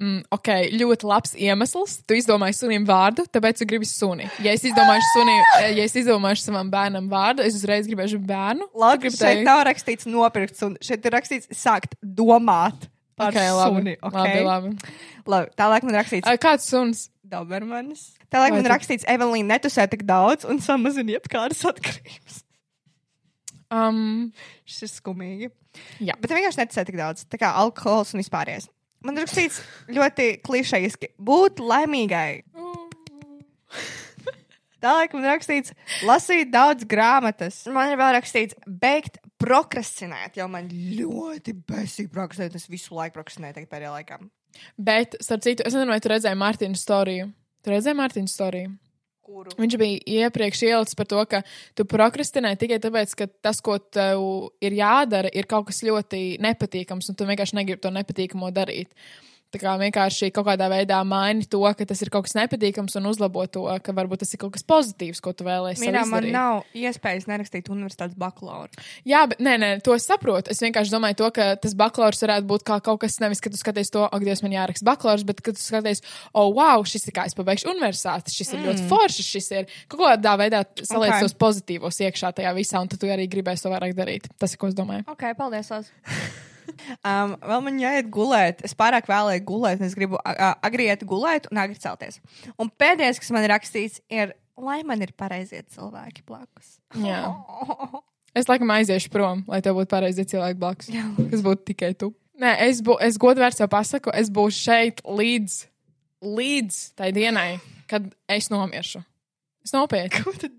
mm, ok, ļoti labs iemesls. Tu izdomāji sunim vārdu, tāpēc tu gribi suni. Ja es izdomāšu, suni, eh, ja es izdomāšu savam bērnam vārdu, es uzreiz gribēšu bērnu. Labi, šeit teikt- nav rakstīts nopirkt suni, šeit ir rakstīts sākt domāt par Ok, labi. suni. Okay? Labi, labi. labi, tālāk man rakstīts Uh, kāds suns? Dobermanis. Tālāk Vai man tu- rakstīts Evelīna netusē tik daudz un samazina jebkādas atkarības. Um, Šis ir skumīgi. Jā. Bet vienkārši neticē tik daudz. Tā kā alkohols un vispārējais. Man ir rakstīts ļoti klišejiski būt laimīgai. Tālāk man rakstīts, lasīt daudz grāmatas. Man ir vēl rakstīts, beigt prokrastinēt, jo man ļoti besīgi prokrastinēt. Es visu laiku prokrastinēju tagad pēdējā laikā. bet, starp citu, es nezinu, vai tu redzēji Mārtiņu storiju. Tu redzēji Mārtiņu storiju? Kuru? Viņš bija iepriekš ielicis par to, ka tu prokrastinē tikai tāpēc, ka tas, ko tev ir jādara, ir kaut kas ļoti nepatīkams, un tu vienkārši negribi to nepatīkamo darīt. Tā kā vienkārši kaut kādā veidā maini to, ka tas ir kaut kas nepatīkams un uzlabo to, ka varbūt tas ir kaut kas pozitīvs, ko tu vēlēsies. Mīļā, man nav iespējas nerakstīt universitātes bakalauru. Jā, bet nē, nē, to es saprotu. Es vienkārši domāju, to, ka tas bakalaurs varētu būt kā kaut kas, nevis, ka tu skaties to, ak, Dievs, man jāraksta bakalaurs, bet ka tu skaties, oh, wow, šis ir kā es pabeigšu universitāti, šis ir mm. ļoti foršs, šis ir kaut kādā veidā saliec Ok. tos pozitīvos iekšā tajā visā, un tad tu arī gribēsi to vairāk darīt. Tas ir, ko es domāju. Ok, paldies. [LAUGHS] Um, vēl man jāiet gulēt. Es pārāk vēlēju gulēt, un es gribu agri iet gulēt un agri celties. Un pēdējais, kas man ir rakstīts, ir, lai man ir pareizie cilvēki blakus. Jā. [LAUGHS] Es laikam aiziešu prom, lai tev būtu pareizi cilvēki blakus. Jā. Kas būtu tikai tu. Nē, es, bū, es godvērts jau pasaku, es būšu šeit līdz, līdz tai dienai, kad es nomiršu. Es nopietni.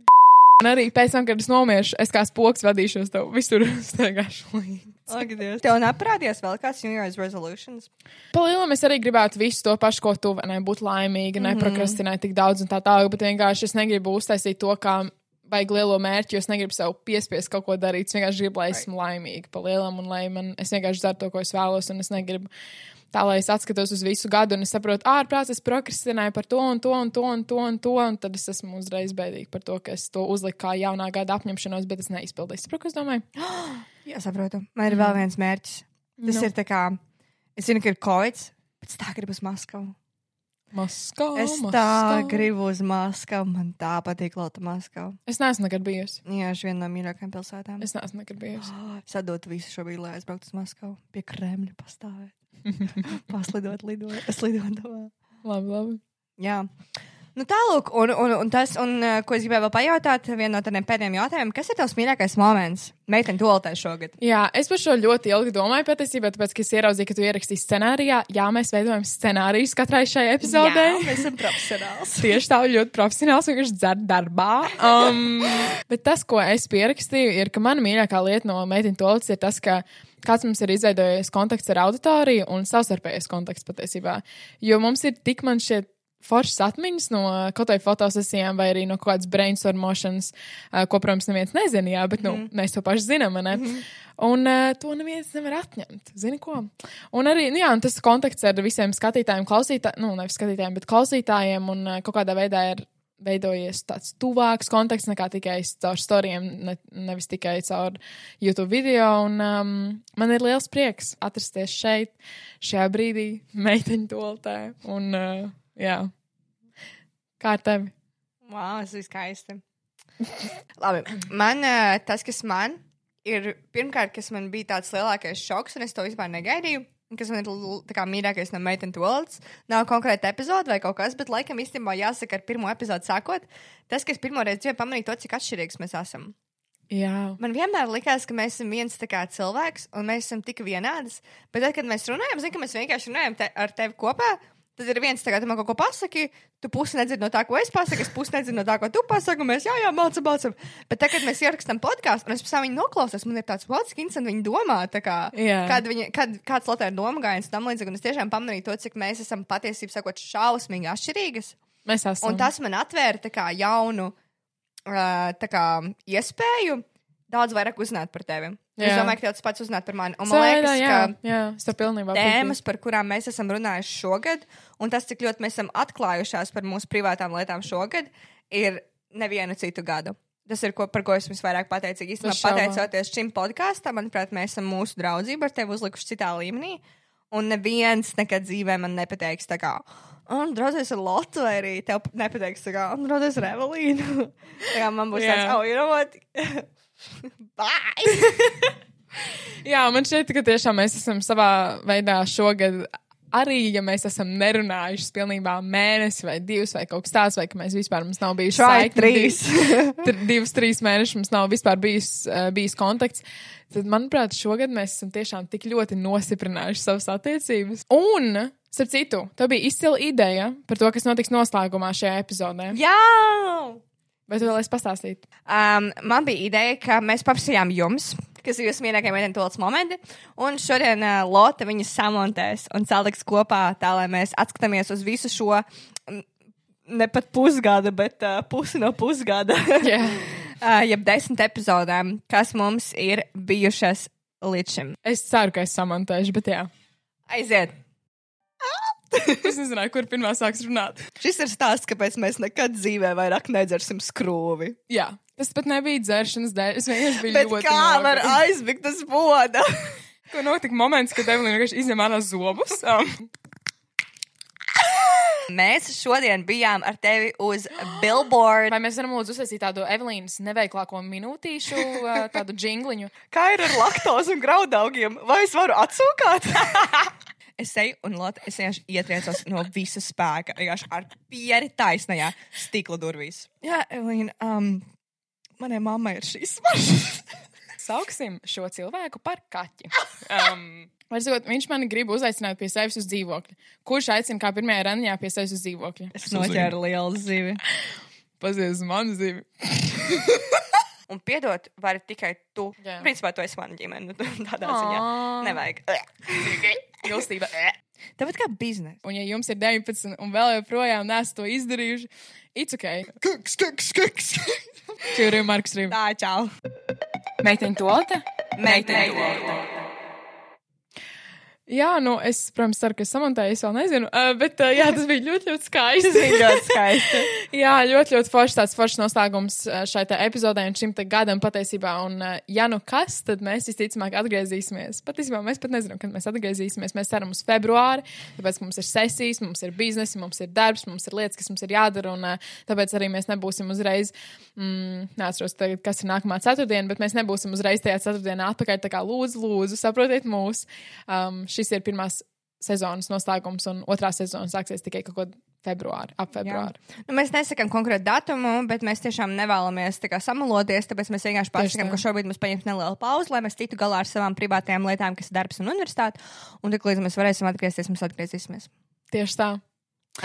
Un arī pēc tam, kad es nomiršu, es kā spoks vadīšos tev visur [LAUGHS] staigāšu līdzi. Ak, Dievs. Tev neparādījās vēl kāds New Year's resolutions? Palielam es arī gribētu visu to pašu, ko tu vari būt laimīga, neprokrastinēt tik daudz un tā tālāk, bet vienkārši es negribu uztaisīt to, kā vajag lielo mērķi, jo es negribu sev piespiest kaut ko darīt. Es vienkārši gribu, lai esmu laimīga palielam un lai man, es vienkārši daru to, ko es vēlos, un es negribu tā, lai es atskatos uz visu gadu un es saprotu, ārprāts, es prokrastināju par to un to un to un to un to, un tad es esmu uzreiz bēdīga par to, ka es to uzliku kā jaunā gada apņemšanos, bet es neizpildīju. Saprotu, ko es domāju? [GASPS] Jā, saprotu. Man ir vēl viens mērķis. Tas Nu. ir tā kā, es zinu, ka ir Covid, bet es tā gribu uz Maskavu. Maskā, Es tā gribu uz Maskavu. Man tā patīk Lota Maskava. Es neesmu nekad bijusi. Jā, šī viena no mīļākajām pilsētām. Es neesmu nekad bijusi. Sadot [GASPS] visu šo brīdi, lai aizbrauktu uz Maskavu. Pie Kremļa pastāvēt. [LAUGHS] Paslidot, lidot, slidot. Labi, labi. Jā. Nu, tālāk, un, un, un tas, un, uh, ko es gribēju vēl pajautāt, viena no tādiem pēdējiem jautājumiem, kas ir tavs mīļākais moments meitene tolotē šogad? Jā, es par šo ļoti ilgi domāju patiesībā, tāpēc, ka es ieraudzīju, ka tu ierakstīji scenārijā. Jā, mēs veidojam scenārijus katrai šai epizodē. Jā, esam profesionāls. [LAUGHS] Tieši tā, ļoti profesionāls, vienkārši dzer darbā. Um, bet tas, ko es pierakstīju, ir, ka mana mīļākā lieta no meiteņu tolites ir tas, ka kāds mums ir izveidojies kontakts ar auditoriju un savstarpējais kontakts patiesībā. Jo mums ir tik man šie foršas atmiņas no kaut kādām fotosesijām vai arī no kaut kādas brainstormošanas, ko, protams, neviens nezina, jā, bet nu, mm. mēs to paši zinām, ne? Mm -hmm. Un uh, to neviens nevar atņemt. Zini ko? Un arī nu, jā, un tas kontakts ar visiem skatītājiem, klausītājiem, nu, nevis skatītājiem, bet klausītājiem un uh, kaut kādā veidā ir veidojies tāds tuvāks kontakts nekā tikai caur storijiem, ne, nevis tikai caur YouTube video. Un, um, man ir liels prieks atrasties šeit, šajā brīdī, meiteņu toltē. Un, uh, jā. Kā ar tevi? Wow, tas ir skaisti. Labi, man uh, tas, kas man ir, pirmkārt, kas man bija tāds lielākais šoks, un es to vispār negaidīju. Kas man ir kā mīļākais no meitenes tolts. Nav konkrēta epizode vai kaut kas, bet laikam īstenībā jāsaka, ar pirmo epizodu sākot, tas, kas pirmo reizi dzīvē pamanīja to, cik atšķirīgs mēs esam. Jā. Man vienmēr likās, ka mēs esam viens kā cilvēks, un mēs esam tik vienādas. Bet tad, kad mēs runājam, zinu, ka mēs vienkārši runājam te, ar tevi kopā. Tad ir viens, tu man kaut ko pasaki, tu pusi nedzirdi no tā, ko es pasaku, es pusi nedzirdu no tā, ko tu pasaki, un mēs jā, jā, mācām, mācām. Bet tagad, kad mēs ierakstām podkāstu, un es pēc tam viņu noklausos, man ir tāds pats skins, un viņi domā, kā, Jā. kad viņi, kad, kāds Latvijas doma gājiens tam līdzīgi, un es tiešām pamanīju to, cik mēs esam patiesībā sakot šausmīgi atšķirīgas. Mēs esam. Un tas man atvēra kā jaunu uh, kā, iespēju daudz vairāk uzzināt par tevi. Es Jā. domāju, ka tev tas pats uzzināt par mani. Un man liekas, jā, ka jā, es to pilnībā tēmas, par kurām mēs esam runājuši šogad, un tas, cik ļoti mēs esam atklājušās par mūsu privātām lietām šogad, ir nevienu citu gadu. Tas ir, ko, par ko esmu visvairāk pateicīga. Īstenībā, pateicoties šim podkāstam, manuprāt, mēs esam mūsu draudzību ar tevi uzlikuši citā līmenī. Un neviens nekad dzīvē man nepateiks, tā kā, un draudzēs ar Lotu, vai arī tev nepateiks, tā kā, un draudzēs ar Evelīnu. [LAUGHS] tā kā man būs Jā. tāds, oh, you know what? [LAUGHS] [LAUGHS] Bye! [LAUGHS] Jā, man šķiet, ka tiešām mēs esam savā veidā šogad. Arī, ja mēs esam nerunājuši pilnībā mēnesi vai divus vai kaut kas tāds, vai ka mēs vispār mums nav bijuši Try saikni trīs. div- [LAUGHS] tr- divus, trīs mēnešus, mums nav vispār bijis, uh, bijis kontakts, tad, manuprāt, šogad mēs esam tiešām tik ļoti nostiprinājuši savas attiecības. Un, starp citu, tev bija izcila ideja par to, kas notiks noslēgumā šajā epizodē. Jā! Vai tu vēlēsi pastāstīt? Um, man bija ideja, ka mēs paprasījām jums, kas ir jūsu mīļākie tolts momenti, un šodien uh, Lotte viņas samontēs un saliks kopā tā, lai mēs atskatāmies uz visu šo, mm, ne pat pusgada, bet uh, pusi no pusgada, Jā. [LAUGHS] uh, jeb desmit epizodēm, kas mums ir bijušas līdz šim. Es ceru, ka es samontēšu, bet jā. Aiziet! Es nezināju, kur pirmā sāks runāt. Šis ir stāsts, kāpēc mēs nekad dzīvē vairāk nedzersim skrūvi. Jā, tas pat nebija dzeršanas dēļ. Es vienkārši biju Bet ļoti. kā var nogurusi. aizmigt tas boda? [LAUGHS] Ko notika moments, kad Evelīna vienkārši izņem ārā zobus? Um, mēs šodien bijām ar tevi uz Billboard. vai mēs varam lūdzu uzsākt tādu Evelīnas neveiklāko minūtīšu, uh, tādu jingliņu? Kā ir ar laktozi un graudaugiem? Vai es varu atsūkāt? [LAUGHS] es eju un Lotte, es vienkārši ietriecos no visa spēka. Vienkārši ar pieri taisnajā stikla durvīs. Jā, Elīna, um, manai mammai ir šīs smaržas. [LAUGHS] Sauksim šo cilvēku par kaķi. Um, Var sakot, viņš mani grib uzaicināt pie sevis uz dzīvokli. Kurš aicina kā pirmajā randiņā pie sevis uz dzīvokli? Es noķēru lielu zivi. Pazies manu zivi. [LAUGHS] Un piedot, vari tikai tu. Jā. Principā, tu esi mana ģimene. nu, [LAUGHS] Tādā ziņā. Ā. Nevajag. [LAUGHS] Mīlestība. Tāpat kā biznesa. Un ja jums ir 19 un vēl joprojām nesat to izdarījuši, it's ok. Kuks, kuks, kuks. Čuri, Marks Rīva. Tā, čau. Meiteņu tolte? Meitene. Jā, nu, es, protams, ceru, ka es samontēju, es vēl nezinu, uh, bet uh, jā, tas bija ļoti, ļoti skaisti. Tas bija ļoti skaisti. [LAUGHS] Jā, ļoti, ļoti foršs tāds foršs noslēgums šai te epizodē un šim te gadam patiesībā. Un, uh, ja nu kas, tad mēs visticamāk atgriezīsimies. Patiesībā mēs pat nezinām, kad mēs atgriezīsimies. Mēs ceram uz februāri, tāpēc, mums ir sesijas, mums ir biznesi, mums ir darbs, mums ir lietas, kas mums ir jādara. Un uh, tāpēc arī mēs nebūsim uzreiz, mm, neatceros tagad, kas ir nākamā ceturtdiena, bet mēs nebūsim uzreiz tajā ceturtdienā atpakaļ. Tā kā lūdzu, lūdzu, saprotiet mūs. Um, šis ir pirmās sezonas noslēgums, un otrā sezona sāksies tikai kaut kad februāri, ap februāri. Nu, mēs nesakām konkrētu datumu, bet mēs tiešām nevēlamies kā samaloties. Tāpēc mēs vienkārši pasakām, ka šobrīd mums paņems nelielu pauzi, lai mēs tiktu galā ar savām privātajām lietām, kas ir darbs un universitāte. Un tik līdz mēs varēsim atgriezties, mēs atgriezīsimies Tieši tā.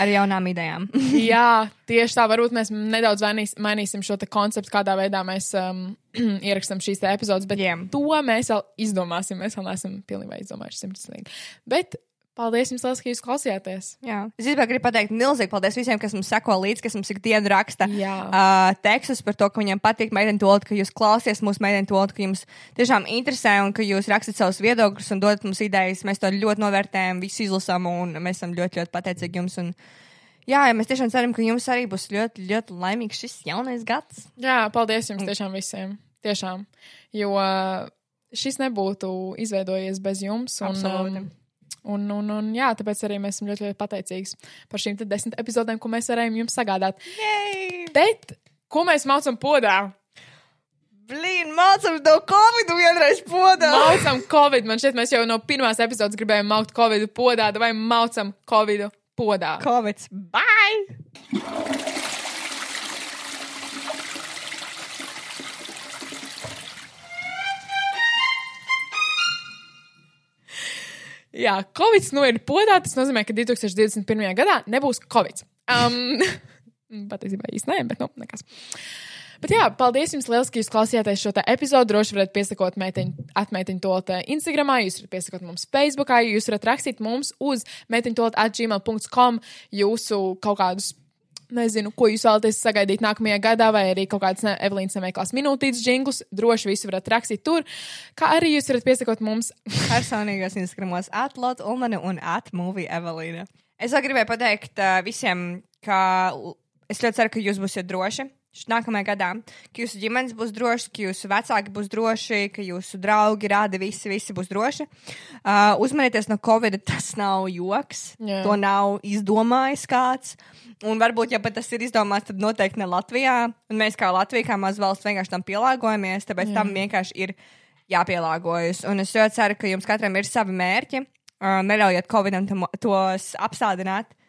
Ar jaunām idejām. [LAUGHS] Jā, [LAUGHS] tieši tā. Varbūt mēs nedaudz mainīs, mainīsim šo konceptu, kādā veidā mēs um, [CLEARS THROAT] ierakstām šīs epizodes, bet Jā. to mēs vēl izdomāsim. Mēs vēl neesam pilnībā izdomājuši simtprocentīgi. Bet paldies jums, liels, ka jūs klausījāties. Jā. Es gribēju gribu pateikt milzīgi paldies visiem, kas mums seko līdzi, kas mums ikdienu raksta Jā. uh, tekstus par to, ka viņiem patīk meitene to, ka jūs klausieties mūsu meitene to, ka jums tiešām interesē un ka jūs rakstat savus viedokļus un dodat mums idejas. Mēs to ļoti novērtējam, visu izlasām un mēs esam ļoti, ļoti pateicīgi jums. Un, jā, ja mēs tiešām ceram, ka jums arī būs ļoti, ļoti laimīgs šis jaunais gads. Jā, paldies jums tiešām visiem. Tiešām. Jo šis nebūtu izveidojies bez jums. Un, Absolūti. um, Un, un, un, jā, tāpēc arī mēs esam ļoti, ļoti pateicīgi par šīm desmit epizodēm, ko mēs varējām jums sagādāt. Yay! Bet, ko mēs mācām podā? Blīn, mācām to Covid vienreiz podā! Mācām Covid. Man šķiet, mēs jau no pirmās epizodes gribējām maukt Covid podā, vai mācām Covid podā. Covid! Bye! Jā, Covid nu ir podā. Tas nozīmē, ka 2021. gadā nebūs Covid. Um, [LAUGHS] patiesībā īsti nē, bet nu, nekas. Bet jā, paldies jums liels, ka jūs klausījāties šo epizodu. Droši varat piesakot meiteņu, atmeitiņu to te Instagramā, jūs varat piesakot mums Facebookā, jūs varat rakstīt mums uz meitiņu to atgmail.com jūsu kaut kādus. Nezinu, ko jūs vēlaties sagaidīt nākamajā gadā, vai arī kaut kādas ne- Evelīnas nemēklās minūtītes jinglus. Droši visu varat rakstīt tur. Kā arī jūs varat piesakot mums [LAUGHS] personīgos Instagramos atlot Ulmane un atmovie Evelīna. Es vēl gribēju pateikt uh, visiem, ka es ļoti ceru, ka jūs būsiet droši. Nākamajā gadā, ka jūsu ģimenes būs droši, ka jūsu vecāki būs droši, ka jūsu draugi, rādi, visi, visi būs droši. Uh, uzmanieties no Covid, tas nav joks. Jā. To nav izdomājis kāds. Un varbūt, ja pat tas ir izdomāts, tad noteikti ne Latvijā. Un mēs kā Latvija, kā maza valsts, vienkārši tam pielāgojamies. Tāpēc tam vienkārši ir jāpielāgojas. Un es ļoti ceru, ka jums katram ir savi mērķi. Uh, neļaujiet Covidam tam- tos apstādināt. Uh,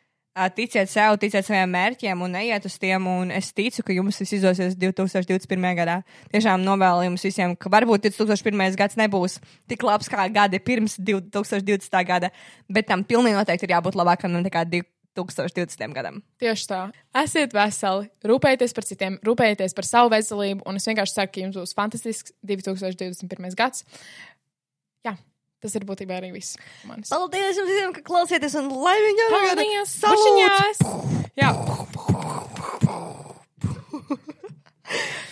ticiet sev, ticiet saviem mērķiem un neiet uz tiem. Es ticu, ka jums tas izdosies 2021. gadā. Tiešām novēlu jums visiem, ka varbūt 2001. gads nebūs tik labs kā gadi pirms 2020. gada, bet tam pilnīgi noteikti ir jābūt labākam nekā 2020. gadam. Tieši tā. Esiet veseli, rūpējieties par citiem, rūpējieties par savu veselību, un es vienkārši ceru, ka jums būs fantastisks 2021. gads. Jā, tas ir būtībā arī viss. Manis. Paldies jums visiem, ka klausieties un laimīgi Paldies! Bučiņās! Jā, [LAUGHS]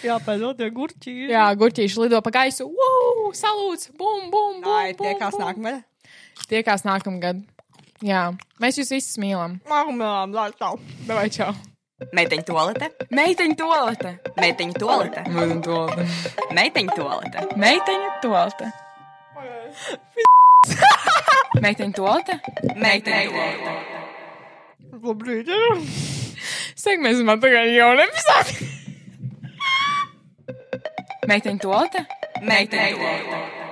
Jā, pēdējā tie gurķi. jā, gurķīši lido pa gaisu. Wow! Salūts! Bum, bum, bum! Ai, tiekās nākamajā. Tiekās nākamgad. Jā, mēs jūs visus mīlam. Mākslinieks, lai tā. Davai, čau! Meiteņu toalete, Meiteņu toalete! meiteņu toalete, Meiteņu toalete! meiteņu toalete, Meiteņu toalete! [LAUGHS] Meiteņu toalete! meiteņu toalete. Labrīt. Saka, mēs esam atpakaļ jaunu epizodi! Meiteņu toalete! Meiteņu toalete.